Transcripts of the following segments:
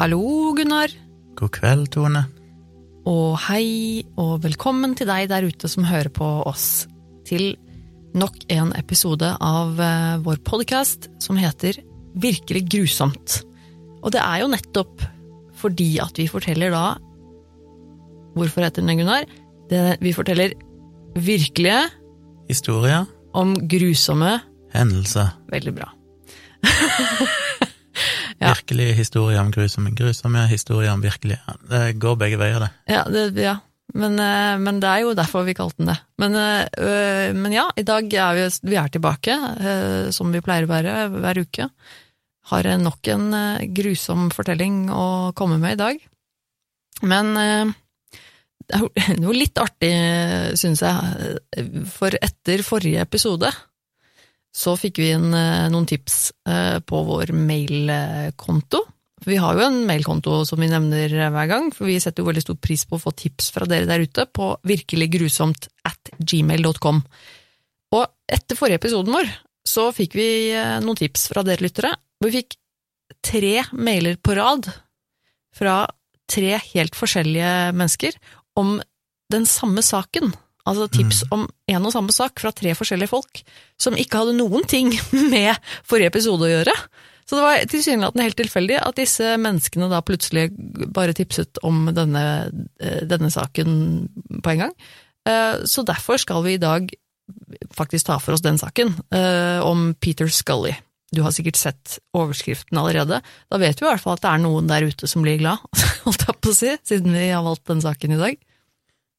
Hallo, Gunnar. God kveld, Tone. Og hei, og velkommen til deg der ute som hører på oss. Til nok en episode av eh, vår podkast som heter Virkelig grusomt. Og det er jo nettopp fordi at vi forteller da Hvorfor heter den Gunnar? Det, vi forteller virkelige Historier, om grusomme hendelser, Veldig bra. Ja. virkelig historie om grusomme, grusomme historier om virkelige. Det går begge veier, det. Ja, det, ja. Men, eh, men det er jo derfor vi kalte den det. Men, eh, men ja, i dag er vi, vi er tilbake, øh, som vi pleier å være hver uke. Har eh, nok en grusom fortelling å komme med i dag. Men det er jo- litt artig, syns jeg, for etter forrige episode så fikk vi inn eh, noen tips eh, på vår mailkonto. Vi har jo en mailkonto som vi nevner eh, hver gang, for vi setter jo veldig stor pris på å få tips fra dere der ute på virkeliggrusomt at gmail.com. Og etter forrige episoden vår så fikk vi noen tips fra dere lyttere. Vi fikk tre mailer på rad fra tre helt forskjellige mennesker om den samme saken. Altså tips om en og samme sak fra tre forskjellige folk, som ikke hadde noen ting med forrige episode å gjøre. Så det var tilsynelatende helt tilfeldig at disse menneskene da plutselig bare tipset om denne, eh, denne saken på en gang. Eh, Så derfor skal vi i dag faktisk ta for oss den saken, eh, om Peter Scully. Du har sikkert sett overskriften allerede. Da vet vi i hvert fall at det er noen der ute som blir glad, holdt jeg på å si, siden vi har valgt den saken i dag.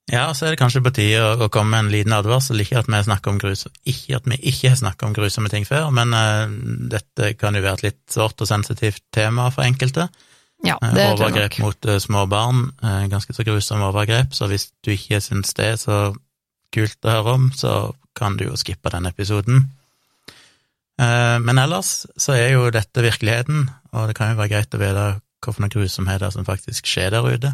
Ja, så er det kanskje på tide å, å komme med en liten advarsel. Ikke at vi snakker om grus, ikke at vi ikke har snakket om grusomme ting før, men uh, dette kan jo være et litt sårt og sensitivt tema for enkelte. Ja, Eh, det jeg overgrep mot uh, små barn, uh, ganske så grusomme overgrep, så hvis du ikke syns det er så kult å høre om, så kan du jo skippe den episoden. Men ellers så er jo dette virkeligheten, og det kan jo være greit å vite hvilke grusomheter som faktisk skjer der ute.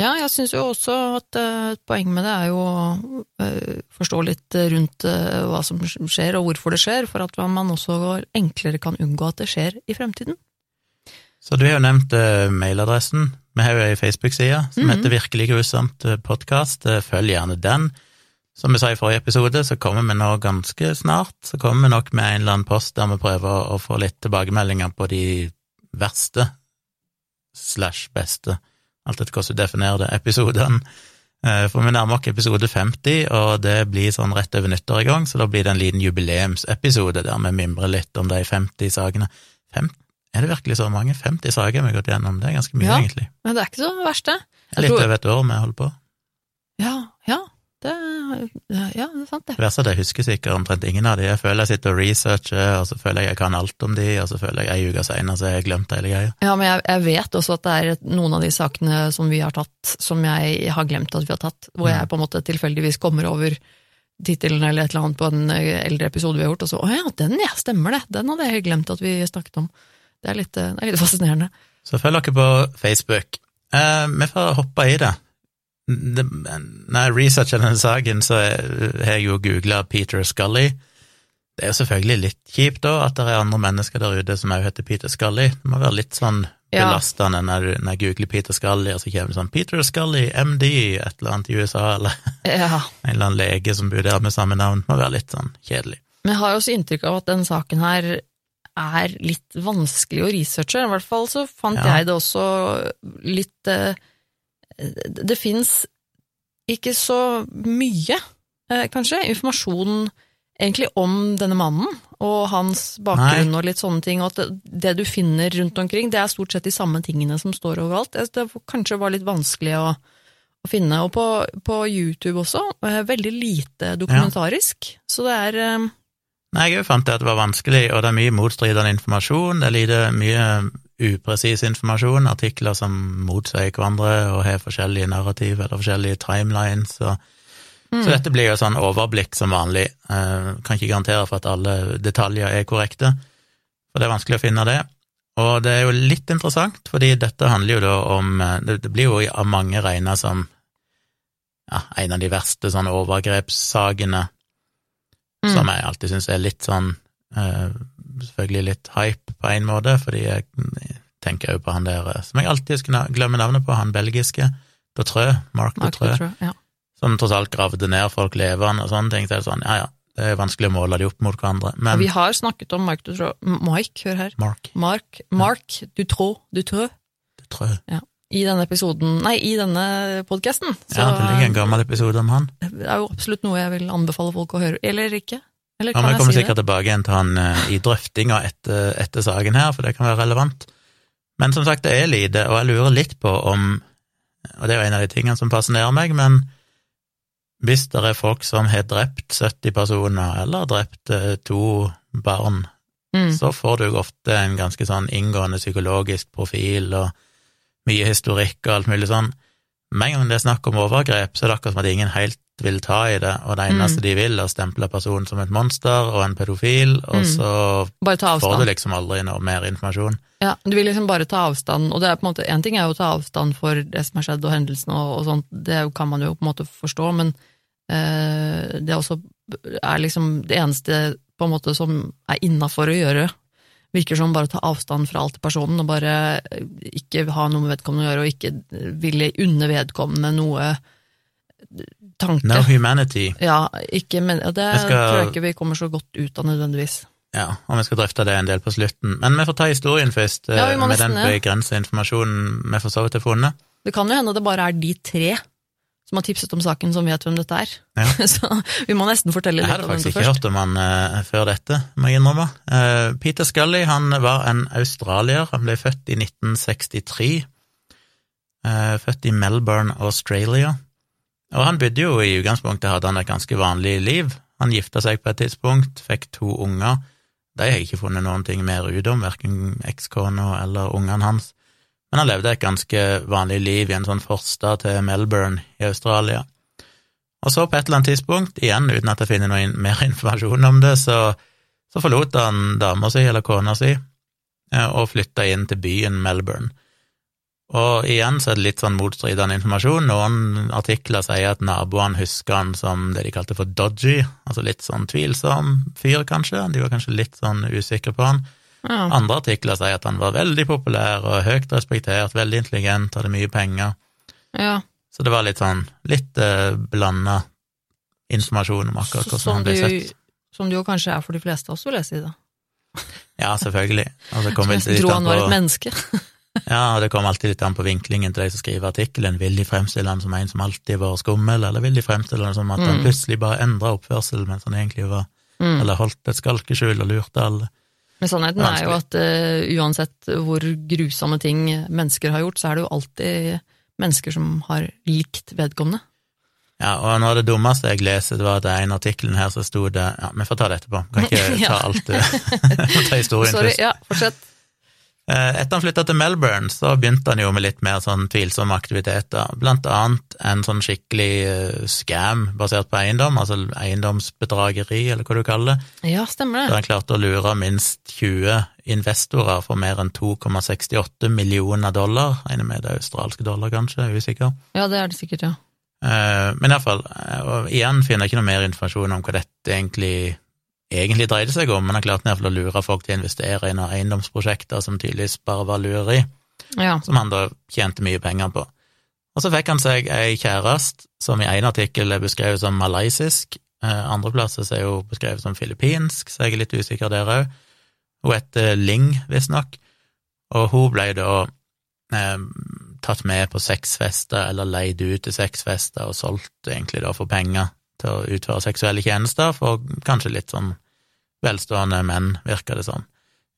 Ja, jeg syns jo også at eh, et poeng med det er jo å eh, forstå litt rundt eh, hva som skjer og hvorfor det skjer, for at man også enklere kan unngå at det skjer i fremtiden. Så du har jo nevnt mailadressen. Vi har jo ei Facebook-side som Mhm. heter Virkelig grusomt podkast. Følg gjerne den. Som vi sa i forrige episode, så kommer vi nå ganske snart. Så kommer vi nok med en eller annen post der vi prøver å få litt tilbakemeldinger på de verste slash beste, alt etter hvordan du definerer det, episodene. Eh, For vi nærmer oss episode 50, og det blir sånn rett over nyttår i gang, så da blir det en liten jubileumsepisode der vi mimrer litt om de 50 sakene. Fem, er det virkelig så mange? 50 saker vi har gått gjennom, det er ganske mye, Ja. egentlig. Men det er ikke så verst, det. Litt over et år vi holder på. Ja, ja, det, ja, det er sant, det. Det verste er at jeg husker sikkert omtrent ingen av de. Jeg føler jeg sitter og researcher, og så føler jeg jeg kan alt om de, og så føler jeg ei uke senere så har jeg glemt hele greia. Ja, men jeg, jeg vet også at det er noen av de sakene som vi har tatt, som jeg har glemt at vi har tatt, hvor jeg på en måte tilfeldigvis kommer over tittelen eller et eller annet på en eh, eldre episode vi har gjort, og så å ja, den ja, stemmer det, den hadde jeg helt glemt at vi snakket om. Det er litt, eh, det er litt fascinerende. Så følg dere på Facebook. Eh, vi får hoppe i det. Når jeg researcher denne saken, så har jeg jo googla Peter Scully. Det er jo selvfølgelig litt kjipt da, at det er andre mennesker der ute som også heter Peter Scully. Det må være litt sånn Ja. belastende når, når jeg googler Peter Scully, og så kommer det sånn Peter Scully, MD, et eller annet i USA, eller Ja, en eller annen lege som bor der med samme navn. Det må være litt sånn kjedelig. Men jeg har jo også inntrykk av at den saken her er litt vanskelig å researche. I hvert fall så fant Ja. jeg det også litt eh, Det fins ikke så mye, eh, kanskje, informasjon egentlig om denne mannen og hans bakgrunn og litt sånne ting, og at det, du finner rundt omkring, det er stort sett de samme tingene som står overalt. Det kanskje var litt vanskelig å, å finne. Og på, på YouTube også, eh, veldig lite dokumentarisk. Så det er eh, Nei, jeg fant det at det var vanskelig, og det er mye motstridende informasjon. Det er lite, mye upresis informasjon, artikler som motsier hverandre og har forskjellige narrativ eller forskjellige timelines. Og, Så dette blir jo sånn overblikk som vanlig. Eh, kan ikke garantere for at alle detaljer er korrekte, for det er vanskelig å finne det. Og det er jo litt interessant, fordi dette handler jo da om eh, Det, det blir jo av mange regna som ja, en av de verste sånn overgrepssakene Mm. som jeg alltid syns er litt sånn eh, Selvfølgelig litt hype på en måte, fordi jeg tenker jo på han der eh, som jeg alltid skulle glemme navnet på, han belgiske, Dautreux, Mark Mark ja. som tross alt gravde ned folk levende og sånne ting. Så er det sånn, ja ja, det er vanskelig å måle de opp mot hverandre, men vi har snakket om Mark Dutrø Mike, hør her. Mark Mark, Mark Dutroux, Dutroux Ja. i denne episoden, nei, i denne podkasten. Ja, det ligger en gammel episode om han. det er jo absolutt noe jeg vil anbefale folk å høre, eller ikke. Eller kan ja, jeg kommer sikkert det? tilbake igjen til han uh, i drøftinga etter, etter saken her, for det kan være relevant. Men som sagt, det er lite, og jeg lurer litt på om Og det er jo en av de tingene som fascinerer meg, men hvis det er folk som har drept 70 personer, eller drept uh, to barn, Mm. så får du ofte en ganske sånn inngående psykologisk profil og mye historikk og alt mulig sånn. Med en gang det er snakk om overgrep, så er det akkurat som at ingen helt vil ta i det, og det eneste Mm. de vil, er å stemple personen som et monster og en pedofil, og Mm. så får du liksom aldri noe mer informasjon. Ja, du vil liksom bare ta avstand, og det er på en måte, én ting er jo å ta avstand for det som har skjedd og hendelsene og, og sånt, det kan man jo på en måte forstå, men øh, det også er liksom det eneste på en måte som er innafor å gjøre, virker som bare å ta avstand fra alt i personen og bare ikke ha noe med vedkommende å gjøre, og ikke ville unne vedkommende noe tanke. No humanity. Ja, ikke, men og det skal- tror jeg ikke vi kommer så godt ut av nødvendigvis. Ja, og vi skal drøfte det en del på slutten. Men vi får ta historien først, Ja, eh, med den begrensa informasjonen vi for så vidt har funnet. Det kan jo hende det bare er de tre som har tipset om saken, som vet hvem dette er. Ja. Så vi må nesten fortelle Jeg litt hadde om dette faktisk ikke først. hørt om han uh, før dette, må jeg innrømme. Uh, Peter Scully han var en australier. Han ble født i 1963. Uh, født i Melbourne, Australia. Og han bodde jo i utgangspunktet hadde han et ganske vanlig liv. Han gifta seg på et tidspunkt, fikk to unger. De har jeg ikke funnet noen ting mer ut om, verken ekskona eller ungene hans. Men han levde et ganske vanlig liv i en sånn forstad til Melbourne i Australia. Og så på et eller annet tidspunkt, igjen uten at jeg finner noe mer informasjon om det, så, så forlot han dama si, eller kona si, eh, og flytta inn til byen Melbourne. Og igjen så er det litt sånn motstridende informasjon. Noen artikler sier at naboene husker han som det de kalte for dodgy, altså litt sånn tvilsom fyr, kanskje. De var kanskje litt sånn usikre på han. Ja. Andre artikler sier at han var veldig populær og høyt respektert, veldig intelligent, hadde mye penger. ja. Så det var litt sånn litt eh, blanda informasjon om akkurat hvordan Som han ble sett. som det jo kanskje er for de fleste også, vil jeg si da. Ja, selvfølgelig. Nesten litt tror han var et menneske. Ja, det kom alltid litt an på vinklingen til de som skriver artikkelen. Vil de fremstille han som en som alltid var skummel, eller vil de fremstille han som at han Mm. plutselig bare endra oppførsel mens han egentlig var Mm. Eller holdt et skalkeskjul og lurte alle. Men sannheten er jo at uh, uansett hvor grusomme ting mennesker har gjort, så er det jo alltid mennesker som har likt vedkommende. Ja, og noe av det dummeste jeg leste, det var at det er en artikkelen her så sto det Ja, vi får ta det etterpå. Kan ikke ta alt Vi må ta historien Sorry, først. ja, fortsett. Eh, Etter han flytta til Melbourne, så begynte han jo med litt mer sånn tvilsomme aktiviteter, blant annet en sånn skikkelig eh, scam basert på eiendom, altså eiendomsbedrageri, eller hva du kaller det, Ja, stemmer der det. han klarte å lure minst 20 investorer for mer enn 2,68 millioner dollar, regner med det er australske dollar, kanskje, jeg er usikker. Ja, det er det sikkert, ja. Eh, Men iallfall, igjen finner jeg ikke noe mer informasjon om hva dette egentlig egentlig dreide seg om, men han klart å lure folk til å investere i noen eiendomsprosjekter som tydeligvis bare var lureri, Ja, som han da tjente mye penger på. Og så fikk han seg ei kjæreste som i en artikkel er beskrevet som malaysisk, eh, andre plasser er hun beskrevet som filippinsk, så jeg er litt usikker der òg. Hun heter Ling, visstnok, og hun ble da eh, tatt med på sexfester, eller leid ut til sexfester og solgt egentlig da for penger til å utføre seksuelle tjenester for kanskje litt sånn velstående menn, virker det som.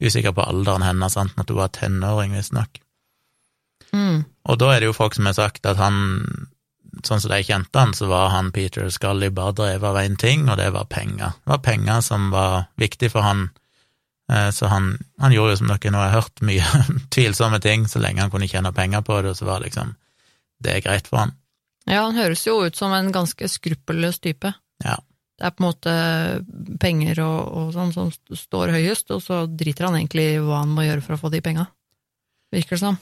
Usikker på alderen hennes, sant, at hun var tenåring, visstnok. mm. Og da er det jo folk som har sagt at han, sånn som de kjente han, så var han Peter Scully bare drevet av én ting, og det var penger. Det var penger som var viktig for han, Eh, så han, han gjorde jo som dere nå har hørt, mye tvilsomme ting, så lenge han kunne tjene penger på det, så var det liksom det er greit for han. ja, han høres jo ut som en ganske skruppelløs type. Ja. Det er på en måte penger og, og sånn som står høyest, og så driter han egentlig i hva han må gjøre for å få de penga. Virker det som.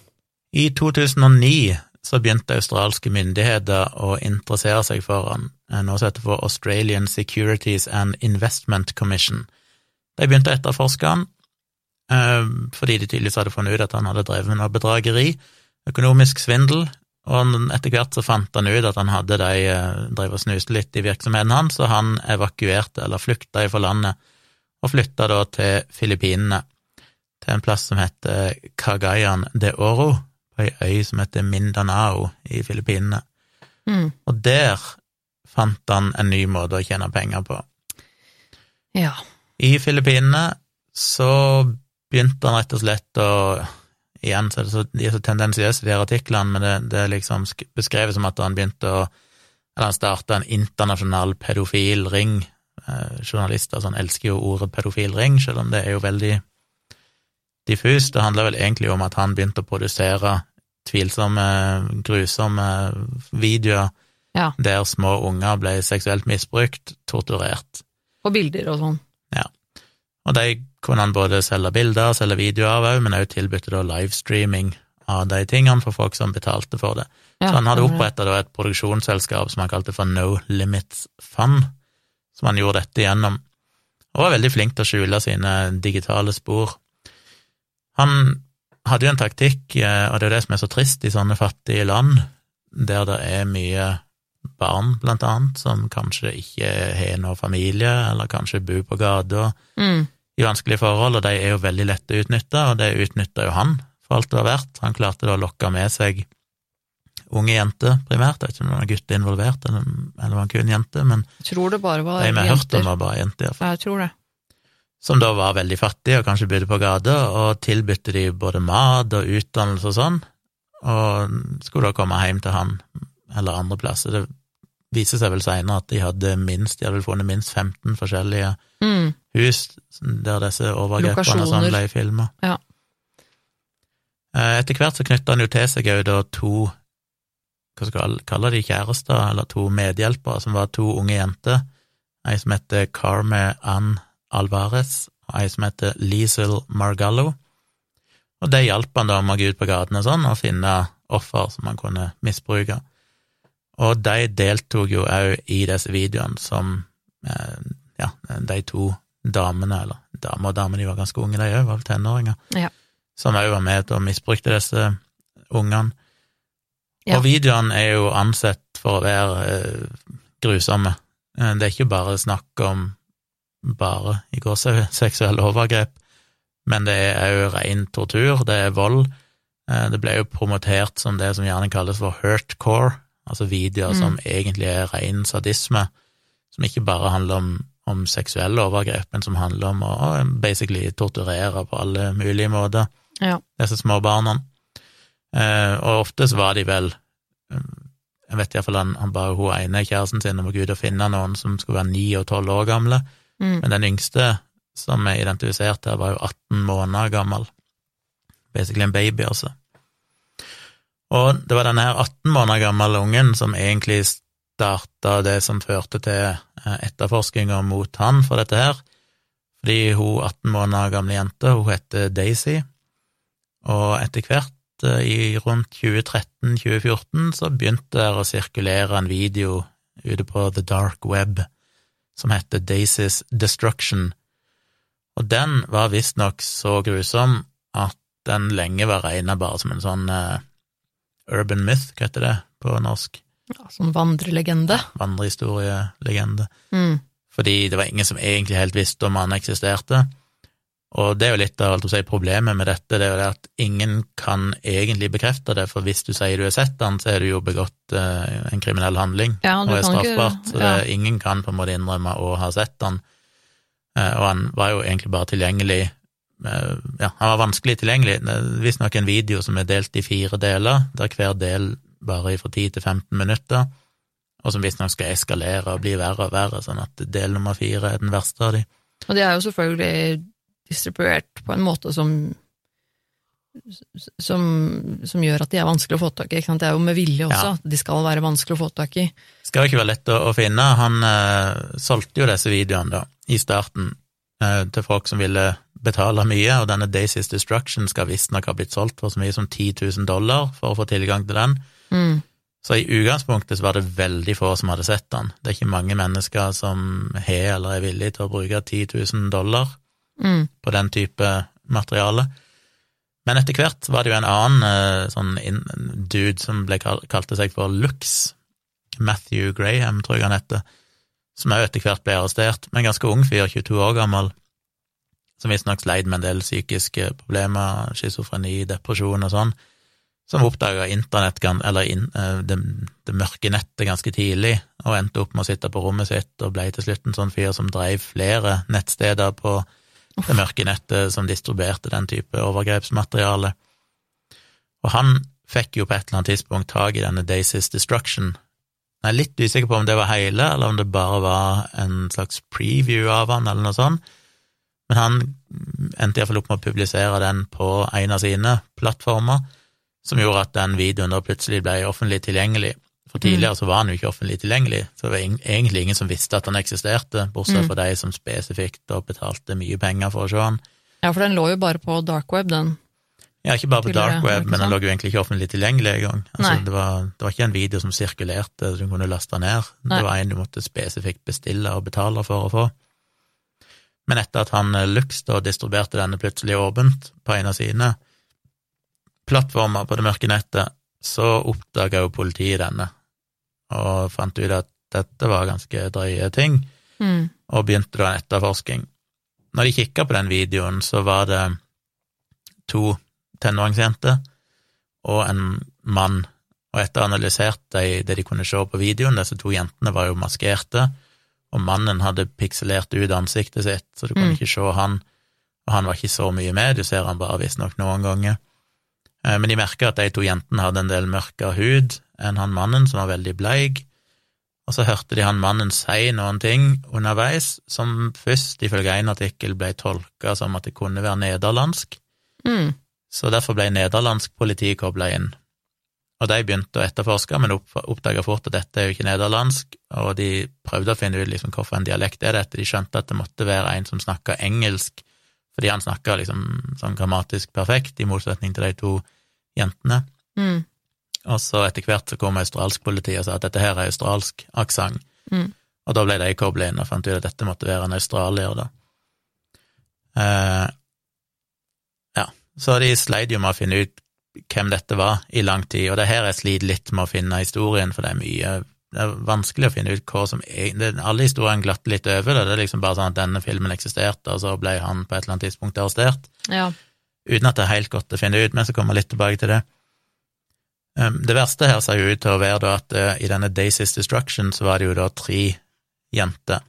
I 2009 så begynte australske myndigheter å interessere seg for han, Nå noe som heter for Australian Securities and Investment Commission. De begynte å etterforske han, eh, fordi de tydeligvis hadde funnet ut at han hadde drevet med noe bedrageri, økonomisk svindel, og etter hvert så fant han ut at han hadde de eh, drev og snuste litt i virksomheten hans, så han evakuerte, eller flykta fra landet, og flytta da til Filippinene, til en plass som heter Cagayan de Oro, på ei øy som heter Mindanao i Filippinene. Mm. Og der fant han en ny måte å tjene penger på. Ja. I Filippinene så begynte han rett og slett å Igjen så er det så, de er så tendensiøse, de her artiklene, men det, det er liksom beskrevet som at han begynte å Eller han starta en internasjonal pedofil ring. Eh, journalister sånn elsker jo ordet pedofil ring, selv om det er jo veldig diffust. Det handler vel egentlig om at han begynte å produsere tvilsomme, grusomme videoer Ja. der små unger ble seksuelt misbrukt, torturert. Og bilder og sånn. Og de kunne han både selge bilder, selge videoer av òg, men òg tilbudte da livestreaming av de tingene for folk som betalte for det. Ja, Så han hadde oppretta et produksjonsselskap som han kalte for No Limits Fund, som han gjorde dette gjennom, og var veldig flink til å skjule sine digitale spor. Han hadde jo en taktikk, eh, og det er jo det som er så trist i sånne fattige land, der det er mye barn, blant annet, som kanskje ikke har noen familie, eller kanskje bor på gata Mm. i vanskelige forhold, og de er jo veldig lette å utnytte, og det utnytta jo han for alt det var verdt. Han klarte da å lokke med seg unge jenter, primært. Jeg vet ikke om det var gutter involvert, eller, eller var det kun jenter, men Jeg tror det bare var de vi har hørt om, var bare jenter, iallfall. Ja, jeg tror det. Som da var veldig fattige og kanskje bodde på gata, og tilbydte de både mat og utdannelse og sånn, og skulle da komme hjem til han eller andre plasser. Det viser seg vel seinere at de hadde minst, de hadde vel funnet minst 15 forskjellige Mm. hus der disse overgrepene som ble filma. Ja. Eh, Etter hvert så knytta han jo til seg òg da to hva skal jeg kalle de kjærester, eller to medhjelpere, som var to unge jenter. Ei som heter Carme Ann Alvarez, og ei som heter Liesel Margallo. Og det hjalp han da med å gå ut på gatene og sånn, og finne offer som han kunne misbruke. Og de deltok jo òg i disse videoene som eh, ja, de to damene, eller dame og dame, de var ganske unge, de òg, var vel tenåringer, Ja. som òg var med og misbrukte disse ungene. Ja. Og videoene er jo ansett for å være eh, grusomme. Eh, Det er ikke bare snakk om bare i gåsehud seksuelle overgrep, men det er òg ren tortur, det er vold. Det ble jo promotert som det som gjerne kalles for hurtcore, altså videoer Mm. som egentlig er ren sadisme, som ikke bare handler om, om seksuelle overgrep, men som handler om å basically torturere på alle mulige måter Ja. disse små barna. Eh, og ofte så var de vel eh, Jeg vet iallfall han, han ba hun ene kjæresten sin om å gå ut og finne noen som skulle være ni og tolv år gamle, Mm. men den yngste som er identifisert her, var jo 18 måneder gammel. Basically en baby, altså. Og det var denne her 18 måneder gamle ungen som egentlig starta det som førte til eh, etterforskninga mot han for dette her, fordi hun 18 måneder gamle jente, hun heter Daisy, og etter hvert, eh, i rundt 2013-2014, så begynte det å sirkulere en video ute på the dark web som heter Daisy's Destruction, og den var visstnok så grusom at den lenge var regna bare som en sånn eh, urban myth, hva heter det på norsk? Ja, sånn vandrelegende. Vandrehistorielegende Mm. fordi det var ingen som egentlig helt visste om han eksisterte. Og det er jo litt av si, problemet med dette, det er jo det at ingen kan egentlig bekrefte det, for hvis du sier du har sett han, så har du jo begått eh, en kriminell handling Ja, og er straffbart. ikke- straffbart. Så ja. det, ingen kan på en måte innrømme å ha sett han. Eh, og han var jo egentlig bare tilgjengelig Ja, han var vanskelig tilgjengelig. Det visstnok en video som er delt i fire deler, der hver del bare fra 10 til 15 minutter, og som visstnok skal eskalere og bli verre og verre, sånn at del nummer fire er den verste av de. Og de er jo selvfølgelig distribuert på en måte som som, som gjør at de er vanskelig å få tak i. Ikke sant? Det er jo med vilje også, Ja. de skal være vanskelig å få tak i. Skal jo ikke være lett å, å finne. Han eh, solgte jo disse videoene da, i starten eh, til folk som ville betale mye, og denne Daisy's Destruction skal visstnok ha blitt solgt for så mye som 10 000 dollar for å få tilgang til den. Mm. Så i utgangspunktet så var det veldig få som hadde sett den. Det er ikke mange mennesker som har eller er villige til å bruke 10 000 dollar Mm. på den type materiale. Men etter hvert var det jo en annen eh, sånn dude som ble kal kalte seg for Lux, Matthew Graham, tror jeg han heter, som òg etter hvert ble arrestert, men ganske ung fyr, 22 år gammel, som visstnok sleit med en del psykiske problemer, schizofreni, depresjon og sånn, som oppdaga internett, eller in, eh, det, det, mørke nettet ganske tidlig, og endte opp med å sitte på rommet sitt og ble til slutt en sånn fyr som dreiv flere nettsteder på det mørke nettet som distribuerte den type overgrepsmateriale. Og han fikk jo på et eller annet tidspunkt tak i denne Daisys Destruction. Jeg er litt usikker på om det var hele, eller om det bare var en slags preview av han, eller noe sånt. Men han endte iallfall opp med å publisere den på en av sine plattformer, som gjorde at den videoen da plutselig ble offentlig tilgjengelig. For tidligere så var han jo ikke offentlig tilgjengelig, så det var egentlig ingen som visste at han eksisterte, bortsett fra mm. de som spesifikt da betalte mye penger for å se han. Ja, for den lå jo bare på dark web, den. Ja, ikke bare på dark web, men den lå jo egentlig ikke offentlig tilgjengelig engang. Altså, det, var, det var ikke en video som sirkulerte, du kunne laste ned. Nei. Det var en du måtte spesifikt bestille og betale for å få. Men etter at han eh, Lux da distribuerte denne plutselig åpent på en av sine plattformer på det mørke nettet, så oppdaga jo politiet denne og fant ut at dette var ganske drøye ting, mm. og begynte da en etterforsking. Når de kikka på den videoen, så var det to tenåringsjenter og en mann, og etter å ha analysert det, det de kunne se på videoen, disse to jentene var jo maskerte, og mannen hadde pikselert ut ansiktet sitt, så du kunne mm. ikke se han, og han var ikke så mye med, du ser han bare visstnok noen ganger. Eh, men de merka at de to jentene hadde en del mørkere hud enn han mannen, som var veldig bleik, og så hørte de han mannen si noen ting underveis som først, ifølge en artikkel, ble tolka som at det kunne være nederlandsk, mm. Så derfor ble nederlandsk politi kobla inn. Og de begynte å etterforske, men oppdaga fort at dette er jo ikke nederlandsk, og de prøvde å finne ut liksom hvorfor en dialekt er dette, de skjønte at det måtte være en som snakka engelsk, fordi han snakka liksom sånn grammatisk perfekt, i motsetning til de to jentene. Mm. Og så etter hvert så kom australsk politi og sa at dette her er australsk aksent. Mm. Og da ble de kobla inn og fant ut at dette måtte være en australier, da. Eh, så de sleit jo med å finne ut hvem dette var i lang tid, og det er her jeg sliter litt med å finne historien, for det er mye det er vanskelig å finne ut hva som er Alle historiene glatter litt over det, det er liksom bare sånn at denne filmen eksisterte, og så ble han på et eller annet tidspunkt arrestert. Ja. Uten at det er helt godt å finne ut, men så kommer jeg litt tilbake til det. Um, det verste her ser jo ut til å være at uh, i denne Daisy's Destruction så var det jo da tre jenter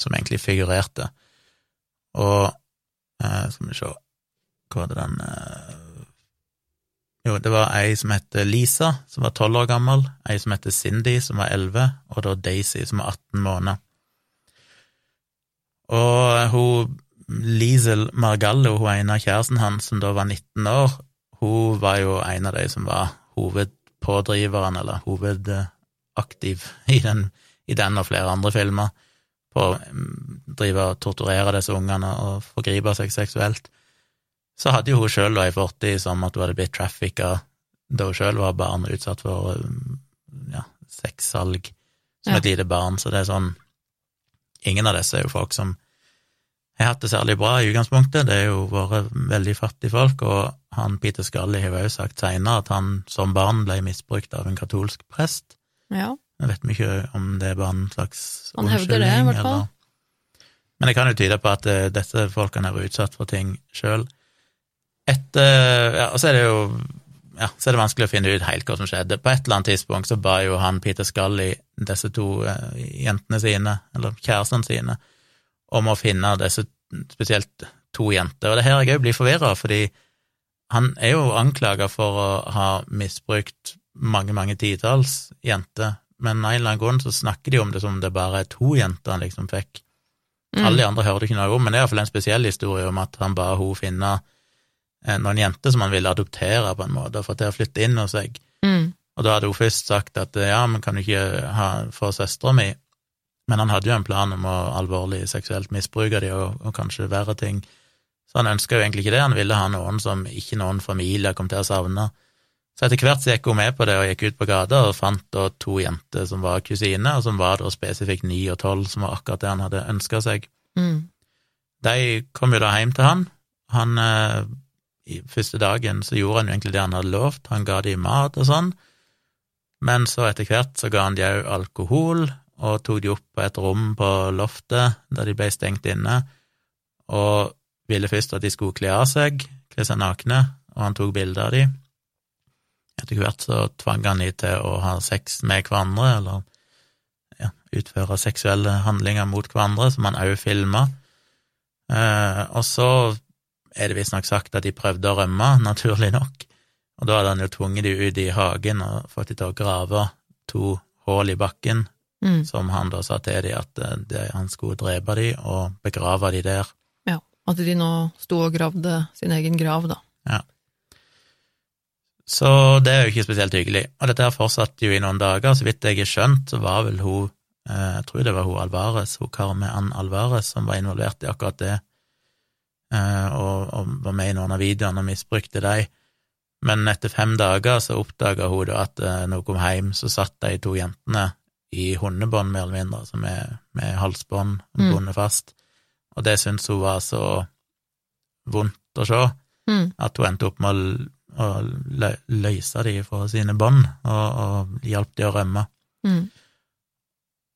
som egentlig figurerte, og uh, skal vi se Hva var det den uh, Jo, det var ei som het Lisa, som var tolv år gammel, ei som het Cindy, som var elleve, og da Daisy, som var 18 måneder. Og hun Liesel Margallo, hun ene av kjæresten hans, som da var 19 år, hun var jo en av de som var hovedpådriveren, eller hovedaktiv, i den, i den og flere andre filmer, på å mm, drive og torturere disse ungene og forgripe seg seksuelt. Så hadde jo hun sjøl ei fortid som at hun hadde blitt trafficka da hun sjøl var barn og utsatt for mm, ja, sexsalg som ja. et lite barn, så det er sånn Ingen av disse er jo folk som har hatt det særlig bra i utgangspunktet, det er jo vært veldig fattige folk, og han Peter Scully har jo også sagt seinere at han som barn ble misbrukt av en katolsk prest. Ja. Jeg vet mye om det er bare en slags Han hevder det, i hvert fall. Men det kan jo tyde på at uh, disse folkene har vært utsatt for ting sjøl. Etter Ja, så er det jo ja, så er det vanskelig å finne ut helt hva som skjedde. På et eller annet tidspunkt så ba jo han Peter Scully disse to uh, jentene sine, eller kjærestene sine, om å finne disse spesielt to jenter. Og det her jeg òg blir forvirra, fordi han er jo anklaga for å ha misbrukt mange, mange titalls jenter, men av en eller annen grunn så snakker de om det som om det bare er to jenter han liksom fikk. Mm. Alle de andre hører du ikke noe om, men det er iallfall en spesiell historie om at han ba hun finne eh, noen jenter som han ville adoptere på en måte, og få til å flytte inn hos seg. Mm. Og da hadde hun først sagt at ja, men kan du ikke ha, få søstera mi? Men han hadde jo en plan om å alvorlig seksuelt misbruke de og, og kanskje verre ting. Så han ønska jo egentlig ikke det, han ville ha noen som ikke noen familie kom til å savne. Så etter hvert så gikk hun med på det og gikk ut på gata og fant da to jenter som var kusiner, og som var da spesifikt ni og tolv, som var akkurat det han hadde ønska seg. Mm. De kom jo da hjem til han, Han eh, første dagen så gjorde han jo egentlig det han hadde lovt, han ga dem mat og sånn, men så etter hvert så ga han de òg alkohol, og tok de opp på et rom på loftet der de ble stengt inne, og ville først at de skulle kle av seg, kle seg nakne, og han tok bilder av de. Etter hvert så tvang han de til å ha sex med hverandre, eller ja, utføre seksuelle handlinger mot hverandre, som han òg filma. Eh, og så er det visstnok sagt at de prøvde å rømme, naturlig nok, og da hadde han jo tvunget de ut i hagen og fått de til å grave to hull i bakken, Mm. som han da sa til de at eh, det, han skulle drepe de og begrave de der. Ja. At de nå sto og gravde sin egen grav, da. Så det er jo ikke spesielt hyggelig. Og dette her fortsatte jo i noen dager, så vidt jeg har skjønt, så var vel hun eh, Jeg tror det var hun Alvarez, hun Carmen Alvarez, som var involvert i akkurat det, eh, og, og var med i noen av videoene og misbrukte de. Men etter fem dager så oppdaga hun da at eh, når hun kom hjem, så satt de to jentene i hundebånd, mer eller mindre, altså med, med halsbånd Mm. fast. Og det syntes hun var så vondt å se, Mm. at hun endte opp med å, å lø- løse de fra sine bånd, og, og hjalp de å rømme. Mm.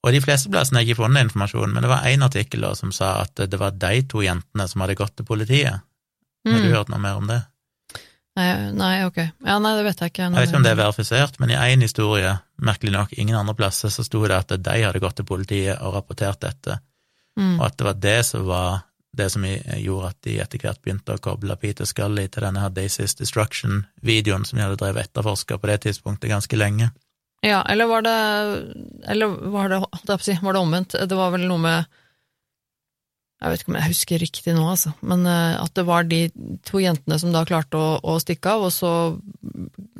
Og de fleste plassene har jeg ikke funnet informasjon, men det var én artikkel som sa at det var de to jentene som hadde gått til politiet. Har du Mm. hørt noe mer om det? Nei, nei, ok. Ja, nei, det vet jeg ikke. Jeg vet ikke om det er verifisert, men i én historie, merkelig nok ingen andre plasser, så sto det at de hadde gått til politiet og rapportert dette, Mm. og at det var det som var det som gjorde at de etter hvert begynte å koble Peter Scully til denne her Daisy's Destruction-videoen som de hadde drevet etterforska på det tidspunktet ganske lenge. Ja, eller var det Eller var det, var det omvendt? Det var vel noe med Jeg vet ikke om jeg husker riktig nå, altså, men eh, at det var de to jentene som da klarte å, å stikke av, og så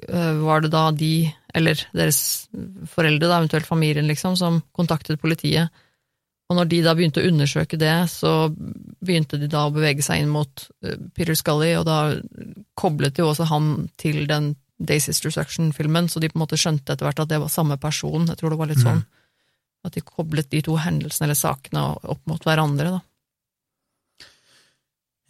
eh, var det da de, eller deres foreldre, da, eventuelt familien, liksom, som kontaktet politiet. Og når de da begynte å undersøke det, så begynte de da å bevege seg inn mot uh, Peter Scully, og da koblet jo også han til den Day Sisters Action-filmen, så de på en måte skjønte etter hvert at det var samme person. Jeg tror det var litt sånn at de koblet de to hendelsene eller sakene opp mot hverandre, da.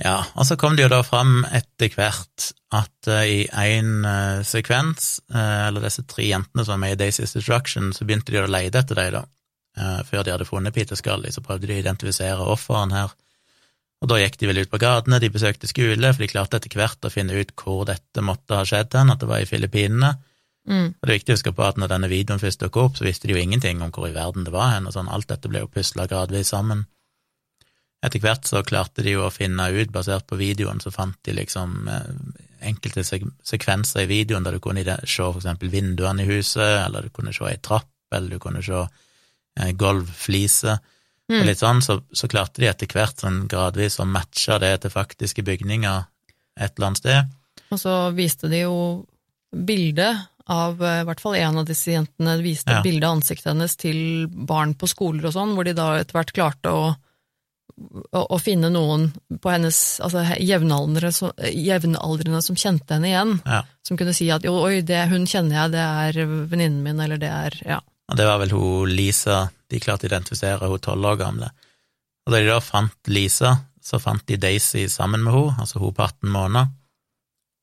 Ja, og så kom det jo da fram etter hvert at uh, i én sekvens, uh, eller disse tre jentene som var med i Daisy's Destruction, så begynte de å lete etter dem, da. Eh, før de hadde funnet Peter Scully, så prøvde de å identifisere offeren her. Og da gikk de vel ut på gatene, de besøkte skole, for de klarte etter hvert å finne ut hvor dette måtte ha skjedd hen, at det var i Filippinene. Mm. Og det er viktig å huske på at når denne videoen først dukket opp, så visste de jo ingenting om hvor i verden det var hen, og sånn, alt dette ble jo pusla gradvis sammen. Etter hvert så klarte de jo å finne ut, basert på videoen, så fant de liksom eh, enkelte sekvenser i videoen der du kunne se for eksempel vinduene i huset, eller du kunne se ei trapp, eller du kunne se eh, gulvfliser, Mm. og litt sånn, så, så klarte de etter hvert sånn gradvis å matche det til faktiske bygninger et eller annet sted. Og så viste de jo bildet av eh, i hvert fall en av disse jentene, viste Ja. bilde av ansiktet hennes til barn på skoler og sånn, hvor de da etter hvert klarte å, å, å finne noen på hennes altså jevnaldrende, som- jevnaldrende som kjente henne igjen, Ja. som kunne si at jo, oi, det, hun kjenner jeg, det er venninnen min, eller det er ja. Og det var vel hun Lisa de klarte å identifisere, hun tolv år gamle. Og da de da fant Lisa, så fant de Daisy sammen med henne, altså hun på 18 måneder.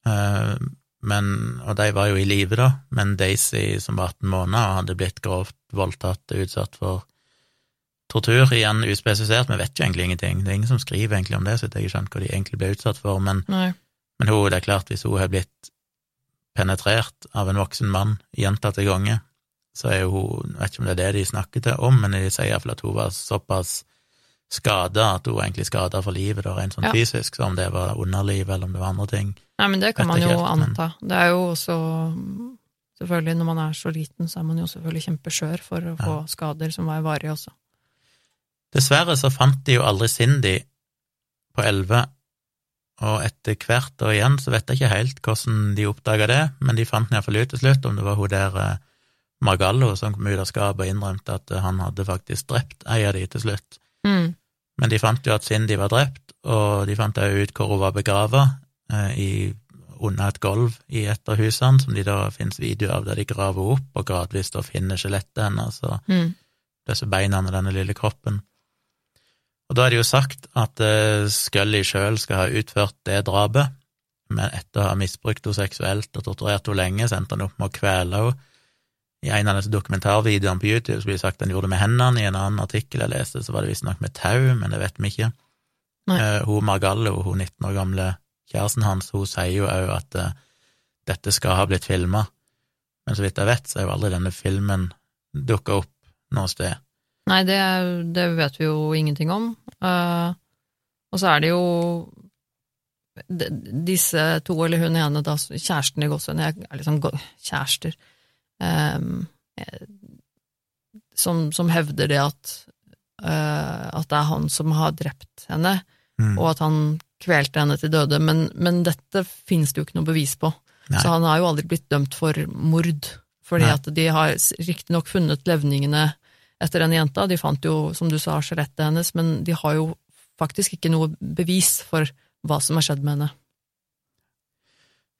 Eh, men, og de var jo i live da, men Daisy som var 18 måneder hadde blitt grovt voldtatt og utsatt for tortur, igjen uspesifisert, vi vet jo egentlig ingenting. Det er ingen som skriver egentlig om det, så jeg har skjønt hva de egentlig ble utsatt for, men, men hun, det er klart, hvis hun har blitt penetrert av en voksen mann gjentatte ganger, så er jo hun, jeg vet ikke om det er det de snakket om, men de sier iallfall at hun var såpass skada at hun var egentlig skada for livet, da, rent sånn Ja. fysisk, så om det var underlivet eller om det var andre ting. Nei, men det kan man jo helt, anta. men-. Det er jo også Selvfølgelig, når man er så liten, så er man jo selvfølgelig kjempeskjør for å få skader som var varige også. Dessverre så fant de jo aldri Cindy på elleve, og etter hvert og igjen så vet jeg ikke helt hvordan de oppdaga det, men de fant iallfall ut til slutt om det var hun der eh, Margallo som kom ut av skapet og innrømte at eh, han hadde faktisk drept ei av de til slutt. Mm. Men de fant jo at Cindy var drept, og de fant òg ut hvor hun var begrava, eh, under et gulv i et av husene, som de da finnes video av der de graver opp og gradvis da finner skjelettet hennes og Mm. disse beina og denne lille kroppen. Og da er det jo sagt at uh, Scully sjøl skal ha utført det drapet, men etter å ha misbrukt henne seksuelt og torturert henne lenge, sendte han opp med å kvele henne. I en av disse dokumentarvideoene på YouTube så blir det sagt at han gjorde det med hendene. I en annen artikkel jeg leste, så var det visstnok med tau, men det vet vi ikke. Uh, hun Margallo, hun 19 år gamle kjæresten hans, hun sier jo òg at uh, dette skal ha blitt filma, men så vidt jeg vet, så er jo aldri denne filmen dukka opp noe sted. Nei, det, det, vet vi jo ingenting om. Uh, og så er det jo de, disse to, eller hun ene, da, kjæresten i Gåsøen, er liksom kjærester, um, som, som, hevder det at, uh, at det er han som har drept henne, mm. og at han kvelte henne til døde, men, men dette finnes det jo ikke noe bevis på. Nei. Så han har jo aldri blitt dømt for mord, fordi Nei. at de har riktignok funnet levningene etter denne jenta. De fant jo, som du sa, skjelettet hennes, men de har jo faktisk ikke noe bevis for hva som har skjedd med henne.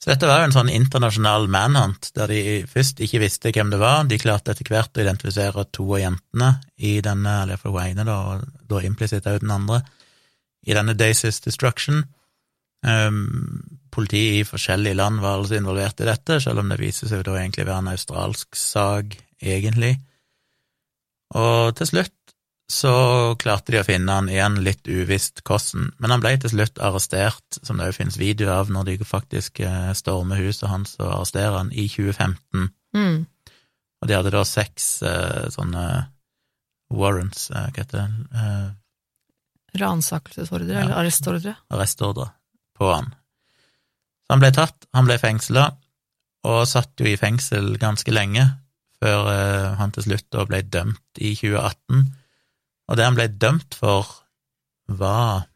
Så dette var jo en sånn internasjonal manhunt, der de først ikke visste hvem det var. De klarte etter hvert å identifisere to av jentene i denne, eller iallfall hun ene, da, og da implisitt òg den andre, i denne Daces Destruction. Um, Politiet i forskjellige land var altså involvert i dette, selv om det viser seg da egentlig å være en australsk sak, egentlig. Og til slutt så klarte de å finne han igjen, litt uvisst hvordan, men han ble til slutt arrestert, som det òg finnes video av når de faktisk eh, stormer huset hans og arresterer han, i 2015. Mm. Og de hadde da seks eh, sånne warrants, uh, hva heter det? Eh, Ransakelsesordre, ja. eller arrestordre? Arrestordre på han. Så han ble tatt, han ble fengsla, og satt jo i fengsel ganske lenge, før han til slutt da ble dømt i 2018. Og det han ble dømt for, var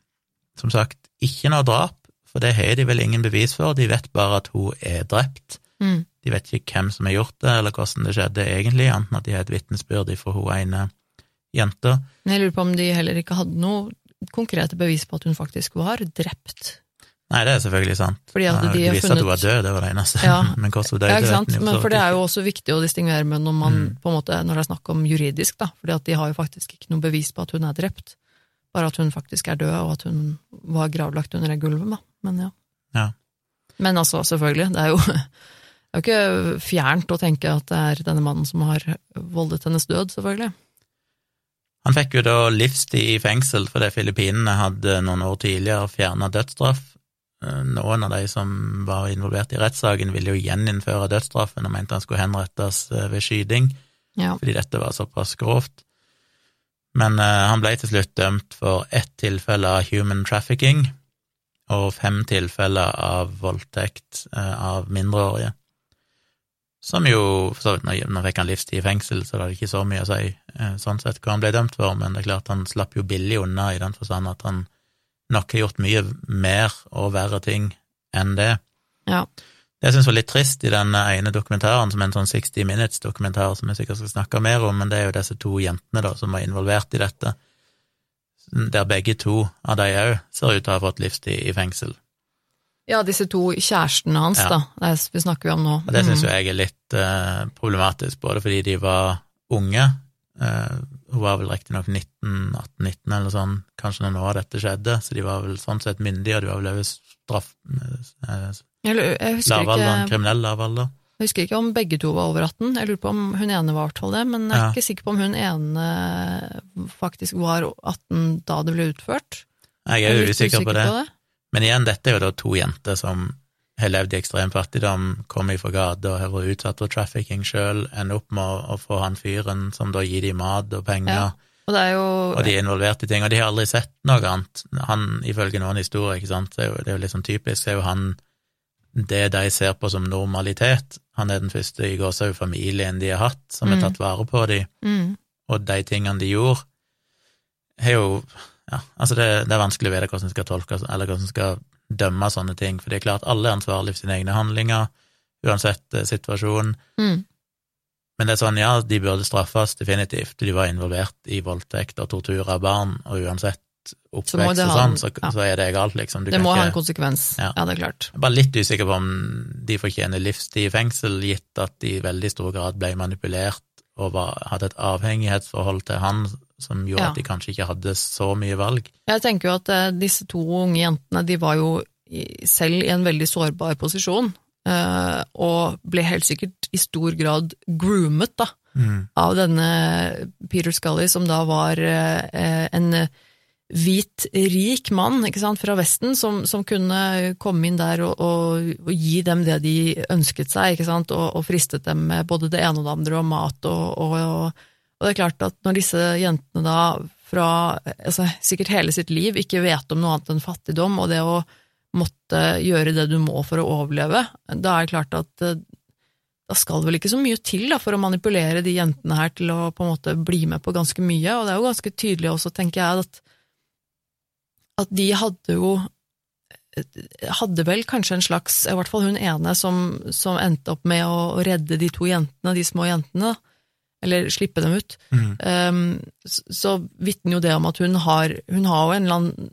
som sagt ikke noe drap, for det har de vel ingen bevis for, de vet bare at hun er drept. Mm. De vet ikke hvem som har gjort det, eller hvordan det skjedde egentlig, enten at de har et vitnesbyrd fra hun ene jenta. Jeg lurer på om de heller ikke hadde noe konkrete bevis på at hun faktisk var drept. Nei, det er selvfølgelig sant. Fordi at de, visste funnet... at hun var død, det var det eneste. Ja. Men hvordan hun døde, ja, ikke sant? Men for det er jo også viktig å distingvere med når man mm. på en måte, når det er snakk om juridisk, da. Fordi at de har jo faktisk ikke noe bevis på at hun er drept. Bare at hun faktisk er død, og at hun var gravlagt under det gulvet, da. Men ja. ja. Men altså, selvfølgelig, det er jo det er jo ikke fjernt å tenke at det er denne mannen som har voldet hennes død, selvfølgelig. Han fikk jo da livstid i fengsel fordi Filippinene hadde noen år tidligere fjerna dødsstraff noen av de som var involvert i rettssaken, ville jo gjeninnføre dødsstraffen og mente han skulle henrettes eh, ved skyting, ja. fordi dette var såpass grovt. Men uh, han ble til slutt dømt for ett tilfelle av human trafficking og fem tilfeller av voldtekt uh, av mindreårige. Som jo for så vidt, Nå fikk han livstid i fengsel, så det hadde ikke så mye å si uh, sånn sett hva han ble dømt for, men det er klart han slapp jo billig unna i den forstand at han nok har gjort mye mer og verre ting enn det. Ja. Det jeg syns var litt trist i den ene dokumentaren, som er en sånn 60 Minutes-dokumentar, som jeg sikkert skal snakke mer om, men det er jo disse to jentene da, som var involvert i dette, der begge to av de òg ser ut til å ha fått livstid i fengsel. Ja, disse to kjærestene hans, ja. da, det snakker vi om nå. Og det syns jo mm. jeg er litt uh, problematisk, både fordi de var unge, uh, hun var vel riktignok 19-18-19 eller sånn, kanskje når år dette skjedde, så de var vel sånn sett myndige, og de var vel over straff... Eh, lavalderen, kriminell lavalder. Jeg husker ikke om begge to var over 18, jeg lurer på om hun ene var i det, men jeg er ja. ikke sikker på om hun ene faktisk var 18 da det ble utført. Jeg er usikker på det. på det. Men igjen, dette er jo da to jenter som har levd i ekstrem fattigdom, kommer fra gata og har vært utsatt for trafficking sjøl, ender opp med å, få han fyren som da gir dem mat og penger, ja, og, jo, og, de er involvert i ting, og de har aldri sett noe annet. Han, ifølge noen historier, ikke sant, det er jo, det er jo litt sånn typisk, er jo han det de ser på som normalitet. Han er den første i gåsehud-familien de har hatt, som har mm. tatt vare på dem, mm. og de tingene de gjorde, har jo ja, altså det, det, er vanskelig å vite hvordan en skal tolke, eller hvordan en skal dømme sånne ting, for det er klart alle er ansvarlig for sine egne handlinger, uansett eh, situasjon. Mm. Men det er sånn, ja, de burde straffes, definitivt. De var involvert i voldtekt og tortur av barn, og uansett oppvekst og sånn, så, ja. så, er det galt, liksom. Du det må ikke, ha en konsekvens, ja. ja. det er klart. Jeg er bare litt usikker på om de fortjener livstid i fengsel, gitt at de i veldig stor grad ble manipulert og var, hadde et avhengighetsforhold til han som gjorde Ja. at de kanskje ikke hadde så mye valg. Jeg tenker jo at eh, disse to unge jentene, de var jo i, selv i en veldig sårbar posisjon, eh, og ble helt sikkert i stor grad groomet, da, Mm. av denne Peter Scully, som da var eh, en hvit, rik mann ikke sant, fra Vesten, som, som kunne komme inn der og, og, og gi dem det de ønsket seg, ikke sant, og, og fristet dem med både det ene og det andre, og mat, og, og, og, det er klart at når disse jentene da fra altså, sikkert hele sitt liv ikke vet om noe annet enn fattigdom, og det å måtte gjøre det du må for å overleve, da er det klart at eh, da skal det vel ikke så mye til da, for å manipulere de jentene her til å på en måte bli med på ganske mye, og det er jo ganske tydelig også, tenker jeg, at, at de hadde jo hadde vel kanskje en slags, i hvert fall hun ene som, som endte opp med å redde de to jentene, de små jentene, da, eller slippe dem ut, Mm. um, så, så vitner jo det om at hun har, hun har jo en eller annen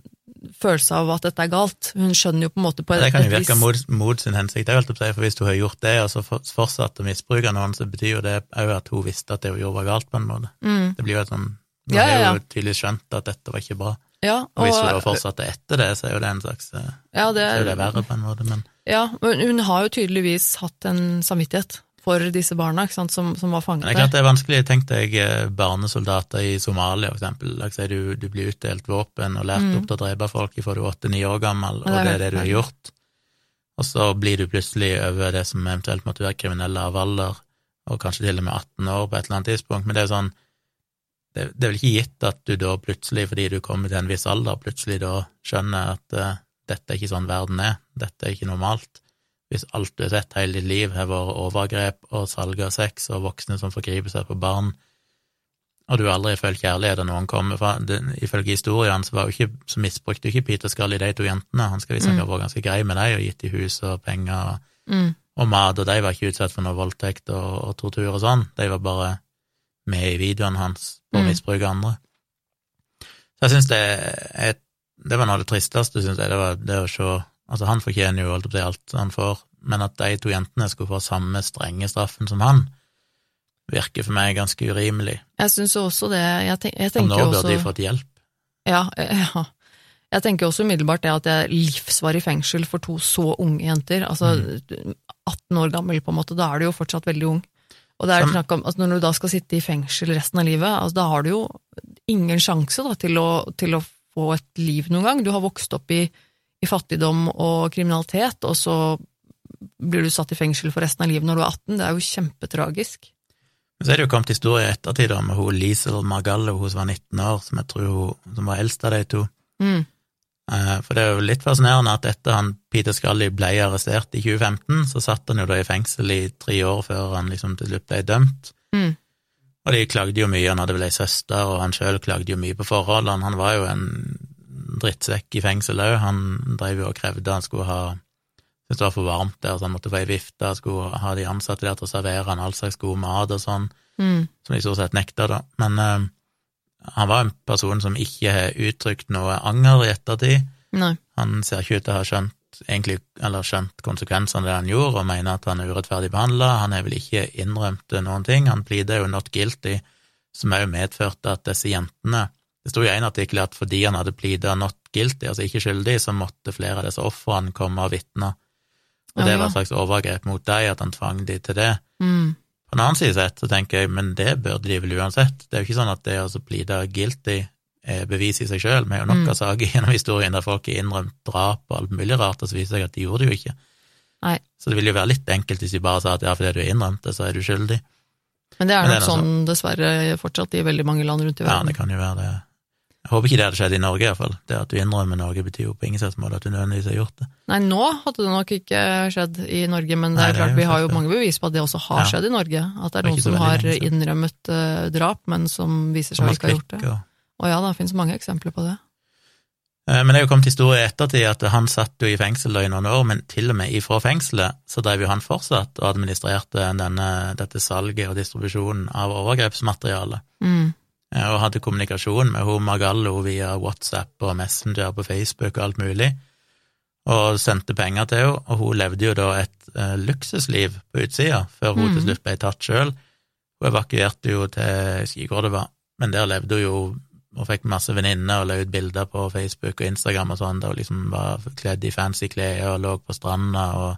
følelse av at dette er galt. Hun skjønner jo på en måte på et, Det kan jo virke mot, mot sin hensikt, det er for hvis hun har gjort det, og så for- fortsatt å misbruke noen, så betyr jo det òg at hun visste at det hun gjorde var galt, på en måte. Mm, Det blir jo et sånn Hun Ja, ja, har jo tydelig skjønt at dette var ikke bra. ja, Og hvis hun da fortsatte etter det, så er jo det en slags eh, ja, det, Så er det verre, på en måte, men Ja, men hun har jo tydeligvis hatt en samvittighet for disse barna ikke sant, som, som var fanget der. det er klart det er vanskelig. Tenk deg eh, barnesoldater i Somalia, for eksempel. La du, du blir utdelt våpen og lært Mm. opp til å drepe folk fra du er åtte-ni år gammel, og det er det du har gjort. Og så blir du plutselig over det som eventuelt måtte være kriminell av alder, og kanskje til og med 18 år på et eller annet tidspunkt. Men det er jo sånn det, det er vel ikke gitt at du da plutselig, fordi du kommer til en viss alder, plutselig da skjønner at uh, dette er ikke sånn verden er, dette er ikke normalt. Hvis alt du har sett hele ditt liv har vært overgrep og salg av sex og voksne som forgriper seg på barn, og du aldri har følt kjærlighet da noen kommer fra Ifølge historien så, var ikke, så misbrukte jo ikke Peter Scully de to jentene. Han skal visstnok Mm. ha vært ganske grei med dem og gitt dem hus og penger og, mm, og mat, og de var ikke utsatt for noe voldtekt og, og tortur og sånn. De var bare med i videoene hans på å Mm. misbruke andre. Så jeg syns det Det var noe av det tristeste, syns jeg, det var det å se Altså, han fortjener jo holdt på å alt han får, men at de to jentene skulle få samme strenge straffen som han, virker for meg ganske urimelig. jeg syns også det. Jeg, tenk, jeg Og tenker nå jo burde de også fått hjelp. ja, ja. Jeg tenker også umiddelbart det at det er livsvarig fengsel for to så unge jenter. Altså Mm. 18 år gammel, på en måte. Da er du jo fortsatt veldig ung. Og det er snakk om, altså Når du da skal sitte i fengsel resten av livet, altså da har du jo ingen sjanse da, til, å, til å få et liv noen gang. Du har vokst opp i, i fattigdom og kriminalitet, og så blir du satt i fengsel for resten av livet når du er 18. Det er jo kjempetragisk. Men så er det jo kommet historie i ettertid da, med hun Liesel Margallo, hun som var 19 år, som jeg tror hun, som var eldst av de to. Mm. Eh, For det er jo litt fascinerende at etter han Peter Scully ble arrestert i 2015, så satt han jo da i fengsel i tre år før han liksom til slutt ble dømt. Mm. Og de klagde jo mye, han hadde vel ei søster, og han sjøl klagde jo mye på forholdene. Han var jo en drittsekk i fengsel òg. Han drev jo og krevde han skulle ha Syntes det var for varmt der, så han måtte få ei vifte, skulle ha de ansatte der til å servere han all slags god mat og sånn, Mm. som de stort sett nekta, da. Men eh, han var en person som ikke har uttrykt noe anger i ettertid. Nei. Han ser ikke ut til å ha skjønt egentlig, eller skjønt konsekvensene av det han gjorde, og mener at han er urettferdig behandla. Han har vel ikke innrømt noen ting. Han pleader jo not guilty, som òg medførte at disse jentene Det sto i en artikkel at fordi han hadde pleada not guilty, altså ikke skyldig, så måtte flere av disse ofrene komme og vitne. Og det var et slags overgrep mot dem, at han tvang de til det. Mm. På en annen side sett så tenker jeg, men det burde de vel uansett. Det er jo ikke sånn at det å pleade guilty er bevis i seg sjøl. Vi har jo nok Mm. av saker gjennom historien der folk har innrømt drap og alt mulig rart, og så viser det seg at de gjorde det jo ikke. Nei. Så det ville jo være litt enkelt hvis de bare sa at ja, fordi du har innrømt det, så er du skyldig. Men det er nok er sånn dessverre fortsatt i veldig mange land rundt i Ja, verden. det kan jo være det. Håper ikke det hadde skjedd i Norge, iallfall. Det at du innrømmer noe, betyr jo på ingen slags måte at du nødvendigvis har gjort det. Nei, nå hadde det nok ikke skjedd i Norge, men det Nei, er det er klart vi har jo mange bevis på at det også har Ja. skjedd i Norge. At det er noen som har lenge innrømmet uh, drap, men som viser seg å ikke ha gjort det. Og Og ja, det finnes mange eksempler på det. Eh, Men det er jo kommet historie i ettertid at han satt jo i fengsel i noen år, men til og med ifra fengselet så drev jo han fortsatt og administrerte denne, dette salget og distribusjonen av overgrepsmateriale. Mm. Eh, Og hadde kommunikasjon med hun Magallo via WhatsApp og Messenger på Facebook og alt mulig, og sendte penger til henne, og hun levde jo da et eh, luksusliv på utsida, før hun til Mhm. slutt ble tatt sjøl. Hun evakuerte jo til, hvor det var, men der levde hun jo og fikk masse venninner og la ut bilder på Facebook og Instagram og sånn, der hun liksom var kledd i fancy klær og lå på stranda og